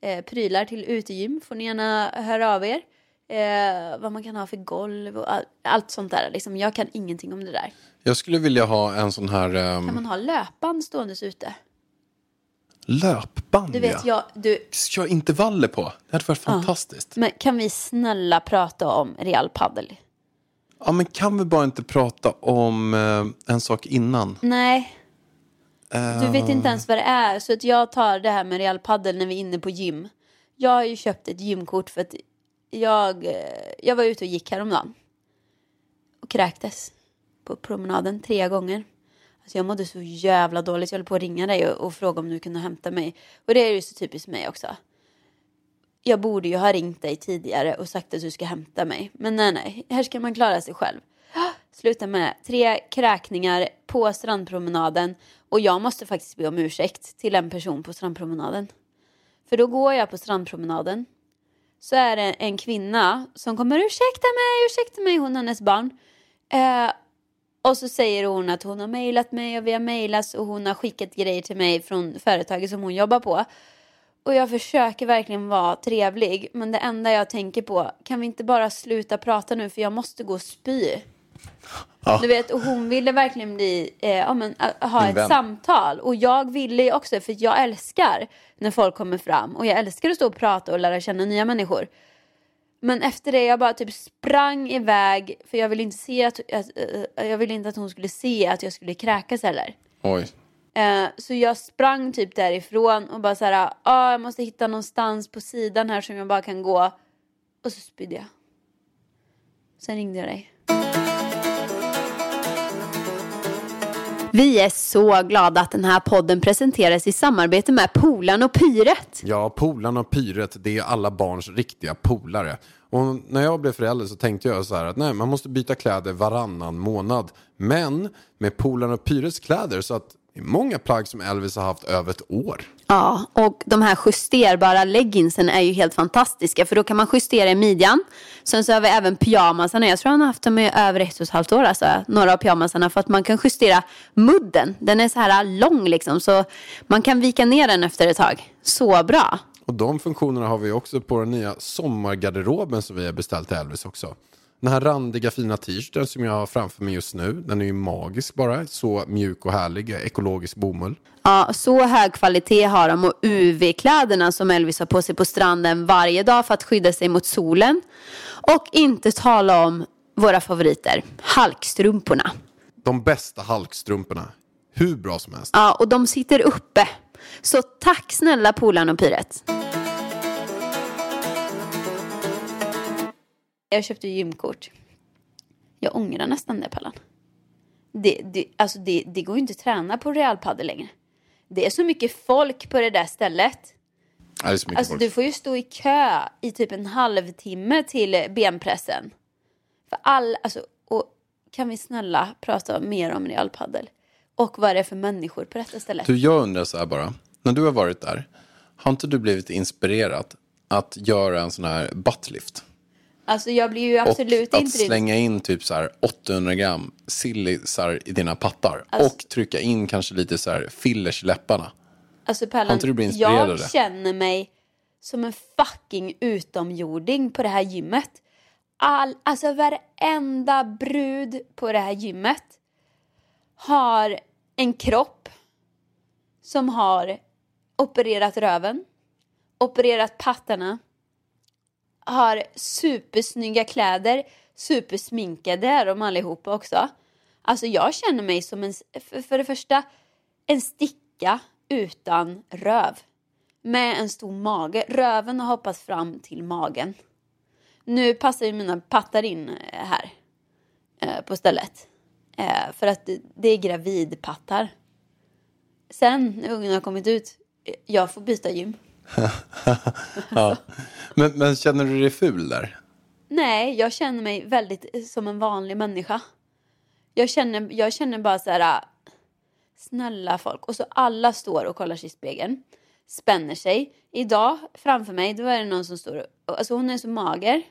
eh, prylar till utegym får ni gärna höra av er. Eh, vad man kan ha för golv och all, allt sånt där. Liksom, jag kan ingenting om det där.
Jag skulle vilja ha en sån här ehm,
Kan man ha löpband ståendes ute?
löpband.
Du vet,
ja.
jag, du,
Kör intervaller på. Det hade varit fantastiskt.
men kan vi snälla prata om Real Padel?
Ja, men kan vi bara inte prata om eh, en sak innan?
Nej. Du vet inte ens vad det är. Så att jag tar det här med Real Padel när vi är inne på gym. Jag har ju köpt ett gymkort för att jag, eh, jag var ute och gick häromdagen. Och kräktes. På promenaden tre gånger. Alltså jag mådde så jävla dåligt. Jag höll på att ringa dig och, och fråga om du kunde hämta mig. Och det är ju så typiskt mig också. Jag borde ju ha ringt dig tidigare och sagt att du ska hämta mig. Men nej, nej. Här ska man klara sig själv. Sluta med tre kräkningar på strandpromenaden. Och jag måste faktiskt be om ursäkt till en person på strandpromenaden. För då går jag på strandpromenaden. Så är det en kvinna som kommer ursäkta mig, ursäkta mig, hon och hennes barn. Eh, och så säger hon att hon har mejlat mig och vi har mejlats och hon har skickat grejer till mig från företaget som hon jobbar på. Och jag försöker verkligen vara trevlig. Men det enda jag tänker på, kan vi inte bara sluta prata nu för jag måste gå och spy.
Ja.
Du vet, och hon ville verkligen bli, eh, ja, men, ha ett samtal. Och jag ville ju också, för jag älskar när folk kommer fram. Och jag älskar att stå och prata och lära känna nya människor. Men efter det jag bara typ sprang iväg för jag ville inte se att, att eh, jag ville inte att hon skulle se att jag skulle kräkas heller.
Oj.
Eh, så jag sprang typ därifrån och bara så här, ah, jag måste hitta någonstans på sidan här som jag bara kan gå. Och så spydde jag. Sen ringde jag dig. Vi är så glada att den här podden presenteras i samarbete med Polan och Pyret.
Ja, polarna och pyret, det är alla barns riktiga polare. Och när jag blev förälder så tänkte jag så här att nej, man måste byta kläder varannan månad. Men med polarna och pyrets kläder så att det är många plagg som Elvis har haft över ett år.
Ja, och de här justerbara legginsen är ju helt fantastiska för då kan man justera i midjan. Sen så har vi även pyjamasarna. Jag tror han har haft dem i över ett och ett halvt år, alltså, några av pyjamasarna. För att man kan justera mudden. Den är så här lång liksom, så man kan vika ner den efter ett tag. Så bra.
Och de funktionerna har vi också på den nya sommargarderoben som vi har beställt till Elvis också. Den här randiga fina t-shirten som jag har framför mig just nu, den är ju magisk bara. Så mjuk och härlig, ekologisk bomull.
Ja, så hög kvalitet har de och UV-kläderna som Elvis har på sig på stranden varje dag för att skydda sig mot solen. Och inte tala om våra favoriter, halkstrumporna.
De bästa halkstrumporna. Hur bra som helst.
Ja, och de sitter uppe. Så tack snälla Polan och Pyret. Jag köpte gymkort. Jag ångrar nästan det Pallan. Det, det, alltså det, det går ju inte att träna på Real Padel längre. Det är så mycket folk på det där stället.
Ja, det är så mycket
Alltså
folk.
du får ju stå i kö i typ en halvtimme till benpressen. För all, alltså, och kan vi snälla prata mer om Real Padel? Och vad är det för människor på detta stället?
Du, jag undrar så här bara. När du har varit där, har inte du blivit inspirerad att göra en sån här buttlift?
Alltså jag blir ju absolut
och
inte...
att slänga in typ så här 800 gram sillisar i dina pattar.
Alltså-
och trycka in kanske lite så här fillers i läpparna.
Alltså
av
jag känner mig som en fucking utomjording på det här gymmet. All, alltså varenda brud på det här gymmet har en kropp som har opererat röven, opererat pattarna, har supersnygga kläder, supersminkade är de allihopa också. Alltså jag känner mig som en, för, det första, en sticka utan röv. Med en stor mage. Röven har hoppat fram till magen. Nu passar ju mina pattar in eh, här. Eh, på stället. Eh, för att det, är gravidpattar. Sen när ungen har kommit ut, jag får byta gym.
Ja. Men, men känner du dig ful där?
Nej, jag känner mig väldigt eh, som en vanlig människa. Jag känner, jag känner bara så här, äh, snälla folk. Och så alla står och kollar sig i spegeln, spänner sig. Idag framför mig, då är det någon som står, alltså hon är så mager.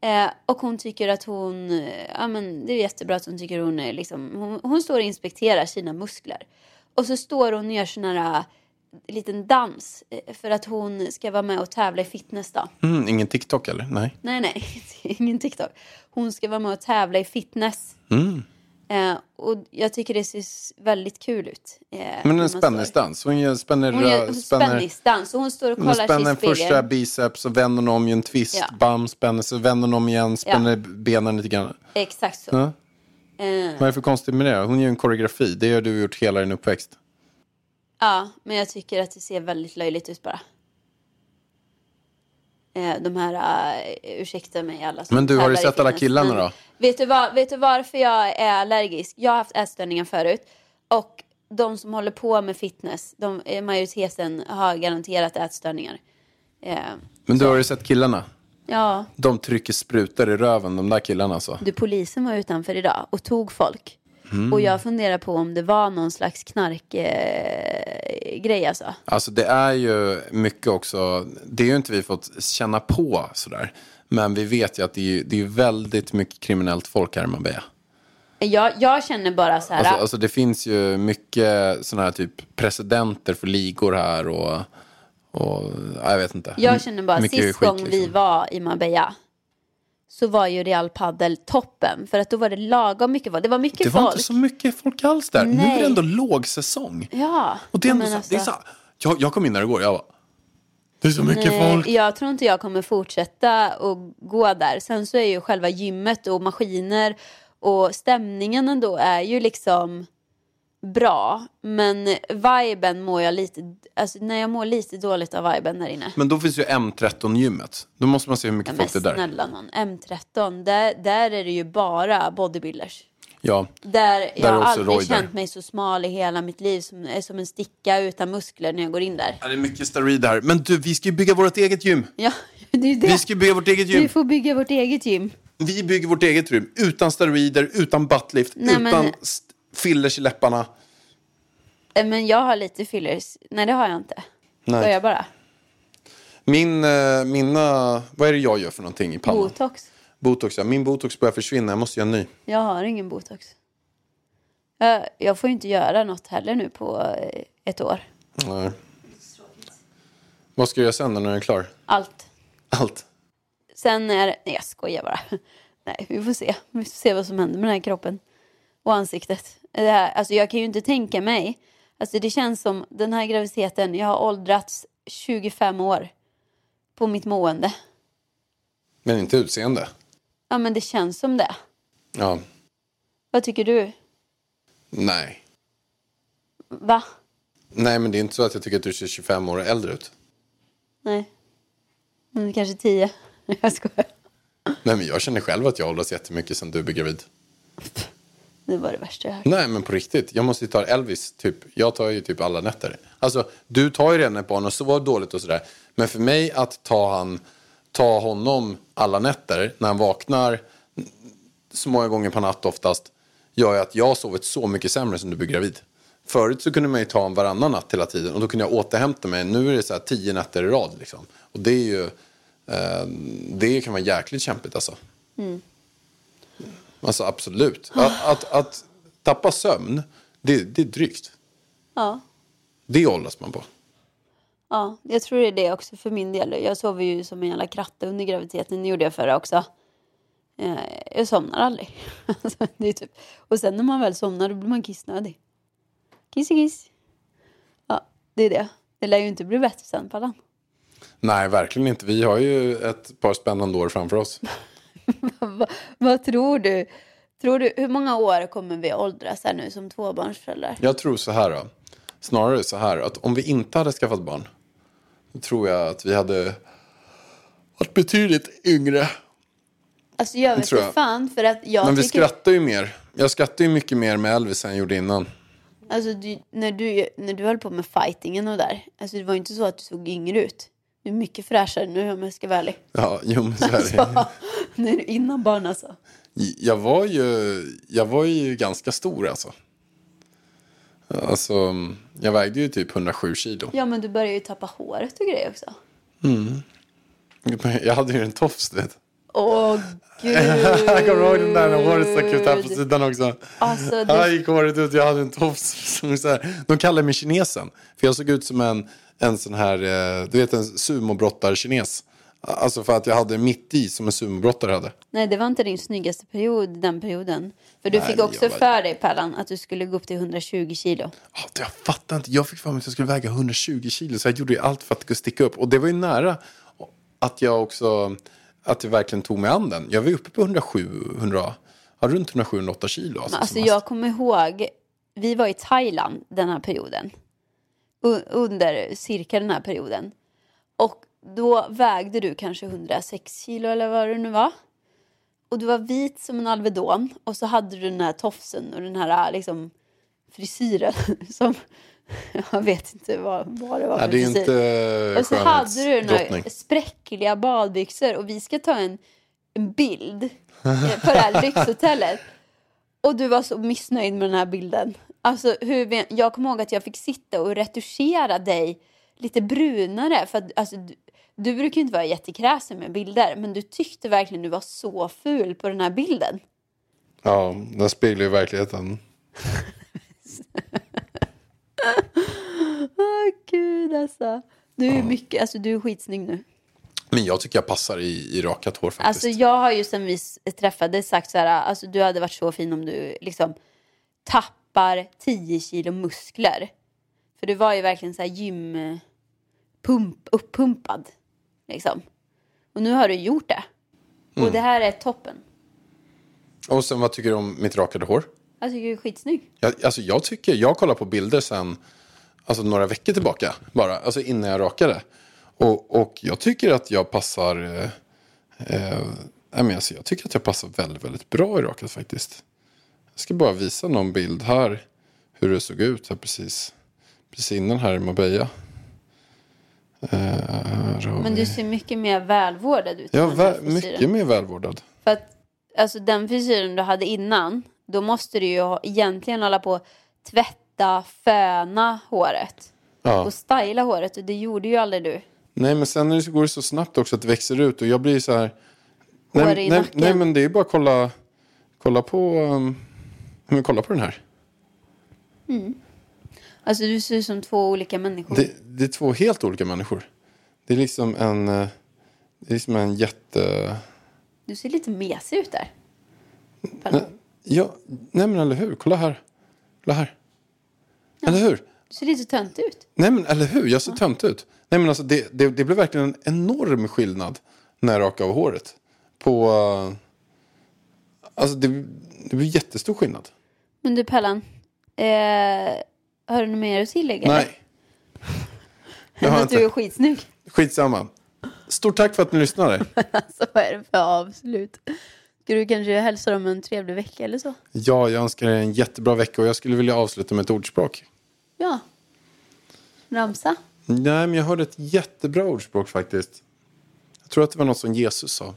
Eh, och hon tycker att hon, eh, ja men det är jättebra att hon tycker hon är liksom, hon, hon står och inspekterar sina muskler. Och så står hon och gör såna här äh, liten dans eh, för att hon ska vara med och tävla i fitness då.
Mm, ingen TikTok eller? Nej.
Nej, nej, ingen TikTok. Hon ska vara med och tävla i fitness.
Mm.
Eh, och jag tycker det ser väldigt kul ut. Eh,
Men en spänningsdans. Hon gör- spänner,
Hon gör
rö- spänner,
spänningsdans och hon står och kollar sig i
första biceps och vänder om i en twist.
Ja.
Bam, spänner så vänder hon om igen, spänner benen lite grann.
Exakt så.
Ja.
Eh,
Vad är det för konstigt med det? Hon gör en koreografi. Det har du gjort hela din uppväxt.
Ja, men jag tycker att det ser väldigt löjligt ut bara. Eh, de här, uh, ursäkta mig alla som
Men du, har du sett alla killarna då?
Vet du, vad, vet du varför jag är allergisk? Jag har haft ätstörningar förut. Och de som håller på med fitness, de, eh, majoriteten har garanterat ätstörningar. Eh,
Men du har ju sett killarna.
ja,
De trycker sprutar i röven, de där killarna alltså.
du, polisen var utanför idag och tog folk.
Mm.
Och jag funderar på om det var någon slags knarkgrej eh, alltså.
Alltså det är ju mycket också, det är ju inte vi fått känna på sådär. Men vi vet ju att det är, det är väldigt mycket kriminellt folk här i Marbella.
Jag, jag känner bara så här.
Alltså, alltså det finns ju mycket sådana här typ presidenter för ligor här och, och ja, jag vet inte.
Jag känner bara, sist
skit,
gång vi
liksom.
var i Marbella så var ju Real Padel toppen. För att då var det lagom mycket folk. Det var mycket
Det var
folk.
inte så mycket folk alls där. Nu är
Nej.
det ändå lågsäsong.
Ja.
Och det är ändå så,
alltså,
det är så jag, jag kom in där igår, jag bara, det är så mycket
nej,
folk.
Jag tror inte jag kommer fortsätta att gå där. Sen så är ju själva gymmet och maskiner och stämningen ändå är ju liksom bra. Men viben mår jag lite, alltså när jag mår lite dåligt av viben där inne.
Men då finns ju M13-gymmet. Då måste man se hur mycket
Ja,
folk det är där.
snälla någon, M13, där, där är det ju bara bodybuilders.
Ja,
Där jag
är
har aldrig
Roy där.
känt mig så smal i hela mitt liv som, är som en sticka utan muskler när jag går in där.
Ja, det är mycket steroider här. Men du, vi ska ju bygga vårt eget gym.
Ja, det är det.
Vi ska bygga vårt eget
Vi
gym.
får bygga vårt eget gym.
Vi bygger vårt eget gym. Utan steroider, utan buttlift,
Nej,
utan
men-
fillers i läpparna.
Eh, Men jag har lite fillers. Nej, det har jag inte.
Nej.
Jag bara.
Min, eh, mina, vad är det jag gör för någonting i pannan?
Botox.
Botox, ja. Min botox börjar försvinna, jag måste göra en ny.
Jag har ingen botox. Jag, jag får ju inte göra något heller nu på eh, ett år.
Nej. Vad ska jag göra sen när den är klar?
Allt.
Allt.
Sen är Nej, jag skojar bara. Nej, vi får se. Vi får se vad som händer med den här kroppen. Och ansiktet. Det här, alltså jag kan ju inte tänka mig. Alltså det känns som den här graviditeten. Jag har åldrats 25 år. På mitt mående.
Men inte utseende.
Ja men det känns som det.
Ja.
Vad tycker du?
Nej.
Va?
Nej, men det är inte så att jag tycker att du ser 25 år äldre ut.
Nej. Men kanske 10. Jag skojar.
Nej, men jag känner själv att jag åldras jättemycket sen du blev gravid.
Det var det värsta jag hört.
Nej, men på riktigt. Jag måste ju ta Elvis, typ. Jag tar ju typ alla nätter. Alltså, du tar ju redan ett barn och så var dåligt och sådär. Men för mig att ta, han, ta honom alla nätter när han vaknar så många gånger per natt oftast gör ju att jag har sovit så mycket sämre sen du blev gravid. Förut så kunde man ju ta en varannan natt hela tiden och då kunde jag återhämta mig. Nu är det så här tio nätter i rad liksom. Och det är ju, eh, det kan vara jäkligt kämpigt alltså. Alltså absolut. Att, att, att tappa sömn, det, det är drygt.
Ja.
Det åldras man på.
Ja, jag tror det är det också för min del. Jag sover ju som en jävla kratta under graviditeten. Det gjorde jag förra också. Eh, Jag somnar aldrig. Alltså, det är typ. Och sen när man väl somnar då blir man kissnödig. Kissi kiss. Ja, det är det. Det lär ju inte bli bättre sen, Pallan.
Nej, verkligen inte. Vi har ju ett par spännande år framför oss.
Va, vad tror du? Tror du? Hur många år kommer vi åldras här nu som tvåbarnsföräldrar?
Jag tror så här då. Snarare så här att om vi inte hade skaffat barn. Då tror jag att vi hade varit betydligt yngre.
Alltså jag vet inte fan för att jag
Men vi
tycker...
skrattar ju mer. Jag skrattar ju mycket mer med Elvis än jag gjorde innan.
Alltså du, när, du, när du höll på med fightingen och där. Alltså det var ju inte så att du såg yngre ut. Du är mycket fräschare nu om jag ska vara ärlig.
Ja, jo men så är det.
Så, när du innan barn alltså.
Jag var ju, jag var ju ganska stor alltså. Alltså, jag vägde ju typ 107 kilo.
Ja men du börjar ju tappa håret och grejer också.
Jag hade ju en tofs, du vet.
Åh gud.
Jag kommer ihåg den där när håret stack ut här på sidan också.
Alltså, det-
Här gick håret ut, jag hade en tofs. som så här. De kallade mig kinesen. För jag såg ut som en, en sån här, eh, du vet en sumobrottar-kines. Alltså för att jag hade mitt i som en sumobrottare hade.
Nej, det var inte din snyggaste period den perioden. För du
Nej,
fick också
var-
för dig, Pallan, att du skulle gå upp till 120 kilo.
Jag fattar inte. Jag fick för mig att jag skulle väga 120 kilo. Så jag gjorde ju allt för att sticka upp. Och det var ju nära att jag också, att jag verkligen tog mig an den. Jag var uppe på 107, 100, ja, runt 107-108 kilo. Alltså,
Alltså jag kommer ihåg, vi var i Thailand den här perioden. Under cirka den här perioden. Och då vägde du kanske 106 kilo eller vad det nu var. Och du var vit som en Alvedon. Och så hade du den här tofsen och den här liksom frisyren som... Jag vet inte vad, vad det var för
Nej, det är
frisyr.
inte
Och så hade du den här spräckliga badbyxor och vi ska ta en, en bild eh, på det här lyxhotellet. Och du var så missnöjd med den här bilden. Alltså, hur, vi- jag kommer ihåg att jag fick sitta och retuschera dig lite brunare. För att, alltså, du, du brukar inte vara jättekräsen med bilder, men du tyckte verkligen du var så ful på den här bilden.
Ja, den speglar ju verkligheten.
Åh gud alltså. Du är mycket, alltså du är skitsnygg nu.
Men jag tycker jag passar i, i rakat hår faktiskt.
Alltså jag har ju sen vi träffades sagt så här, alltså du hade varit så fin om du liksom tappar 10 kilo muskler. För du var ju verkligen så här gym, eh, pump, uppumpad. Liksom. Och nu har du gjort det.
Mm.
Och det här är toppen.
Och sen vad tycker du om mitt rakade hår?
Jag tycker du är skitsnygg.
Jag, alltså jag tycker, jag kollar på bilder sen, alltså några veckor tillbaka bara, alltså innan jag rakade. Och, och jag tycker att jag passar, eh, eh, nej men alltså jag tycker att jag passar väldigt, väldigt bra i rakat faktiskt. Jag ska bara visa någon bild här, hur det såg ut här precis, precis innan här i Marbella. Eh,
Men du ser mycket mer välvårdad ut.
Ja, vä- mycket mer välvårdad.
För att alltså, den frisyren du hade innan, då måste du ju egentligen hålla på tvätta, föna håret.
Ja.
Och styla håret och det gjorde ju aldrig du.
Nej, men sen så- går det så snabbt också att det växer ut och jag blir så här...
Hår
Nej,
i
nej,
nacken.
nej, men det är bara att kolla, kolla på... Um, men kolla på den här.
Alltså du ser ut som två olika människor.
Det, det är två helt olika människor. Det är liksom en... eh, Det är liksom en jätte...
Du ser lite mesig ut där.
Ja, nej men eller hur? Kolla här. Kolla här. Eller hur?
Du ser lite töntig ut.
Nej men eller hur? Jag ser tönt ut. Nej men alltså det, det, det blev verkligen en enorm skillnad när jag rakade av håret. På... Alltså det, det blev jättestor skillnad.
Men du Pellan, eh, har du något mer att tillägga?
Nej.
Än
har jag
att du är
inte.
skitsnygg.
Skitsamma. Stort tack för att ni lyssnade.
Alltså vad är det för avslut? Ska du kanske hälsa dem en trevlig vecka eller så?
Ja, jag önskar er en jättebra vecka och jag skulle vilja avsluta med ett ordspråk.
Ja. Ramsa.
Nej, men jag hörde ett jättebra ordspråk faktiskt. Jag tror att det var något som Jesus sa.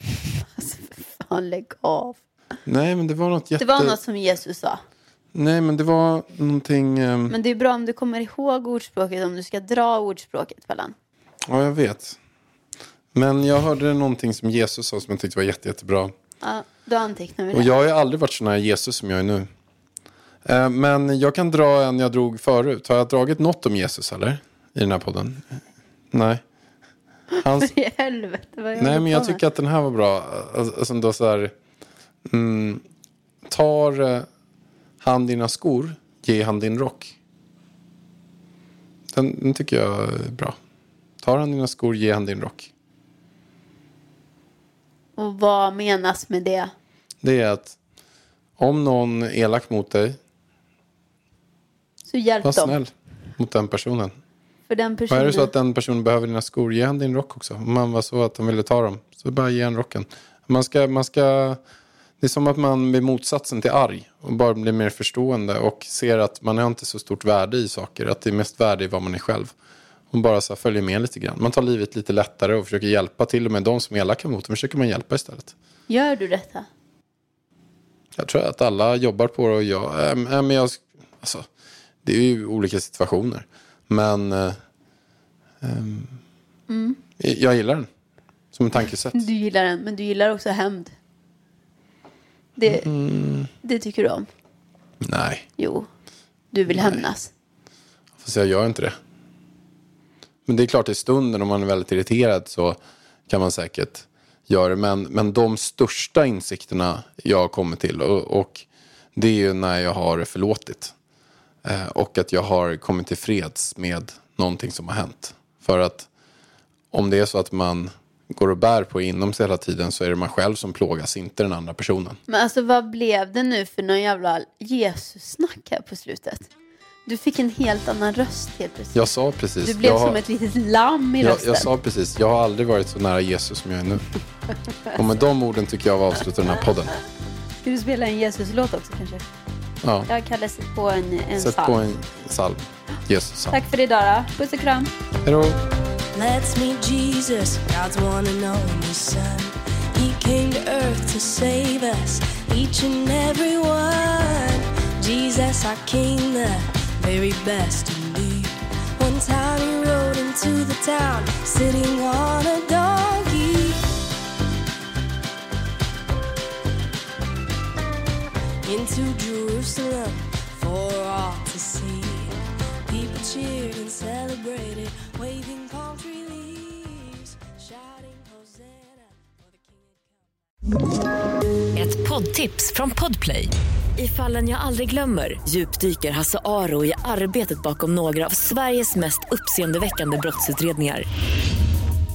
Fan lägg av.
Nej, men det var något jätte...
Det var något som Jesus sa.
Nej, men det var någonting... ehm,
Men det är bra om du kommer ihåg ordspråket om du ska dra ordspråket Pellan.
Ja, jag vet. Men jag hörde någonting som Jesus sa som jag tyckte var jätte, jättebra.
Ja, då antecknar vi det.
Och jag har ju aldrig varit så nära Jesus som jag är nu. Eh, Men jag kan dra en jag drog förut. Har jag dragit något om Jesus eller? I den här podden? Nej. Hans,
I helvete vad jag
nej men jag tycker att den här var bra. Alltså alltså, då så här. Mm, tar eh, han dina skor, ge han din rock. Den, den tycker jag är bra. Tar han dina skor, ge han din rock.
Och vad menas med det?
Det är att om någon är elak mot dig,
Så hjälp
var
dem.
snäll mot den personen.
För den
Och
personen.
är det så att den personen behöver dina skor, ge han din rock också. Om man var så att han ville ta dem, så bara ge han rocken. Man ska, man ska, det är som att man blir motsatsen till arg och bara blir mer förstående och ser att man har inte så stort värde i saker. Att det är mest värde i vad man är själv. Och bara så följer med lite grann. Man tar livet lite lättare och försöker hjälpa till och med de som är elaka mot en försöker man hjälpa istället.
Gör du detta?
Jag tror att alla jobbar på det och jag, ähm, äh, men jag alltså, det är ju olika situationer. Men äh, ähm, jag gillar den. Som en tankesätt.
Du gillar den, men du gillar också hämnd. Det,
Mm.
det tycker du om?
Nej,
Jo. Du vill hämnas.
fast jag gör inte det. Men det är klart i stunden om man är väldigt irriterad så kan man säkert göra det. Men, men de största insikterna jag har kommit till och, och det är ju när jag har förlåtit. Eh, och att jag har kommit till freds med någonting som har hänt. För att om det är så att man går och bär på inom sig hela tiden så är det man själv som plågas, inte den andra personen.
Men alltså vad blev det nu för någon jävla Jesus-snack här på slutet? Du fick en helt annan röst helt plötsligt.
Jag sa precis.
Du blev
jag
som ett litet lamm i
Jag,
rösten.
jag sa precis, jag har aldrig varit så nära Jesus som jag är nu. Och med de orden tycker jag vi avslutar den här podden.
Ska du spela en Jesus-låt också kanske?
Ja,
Jag har Kalle sett på en, en
sätt
psalm.
på en psalm. Jesus psalm.
Tack för idag då. Puss och kram.
Hej då.
Let's meet Jesus, God's one and only Son. He came to earth to save us, each and every one. Jesus, our King, the very best indeed. One time he rode into the town, sitting on a donkey. Into Jerusalem for all to see. People cheered and celebrated, waving palm tree leaves, shouting Hosanna. For the king had come.
Ett poddtips från Podplay. I fallen jag aldrig glömmer djupdyker Hasse Aro i arbetet bakom några av Sveriges mest uppseendeväckande brottsutredningar.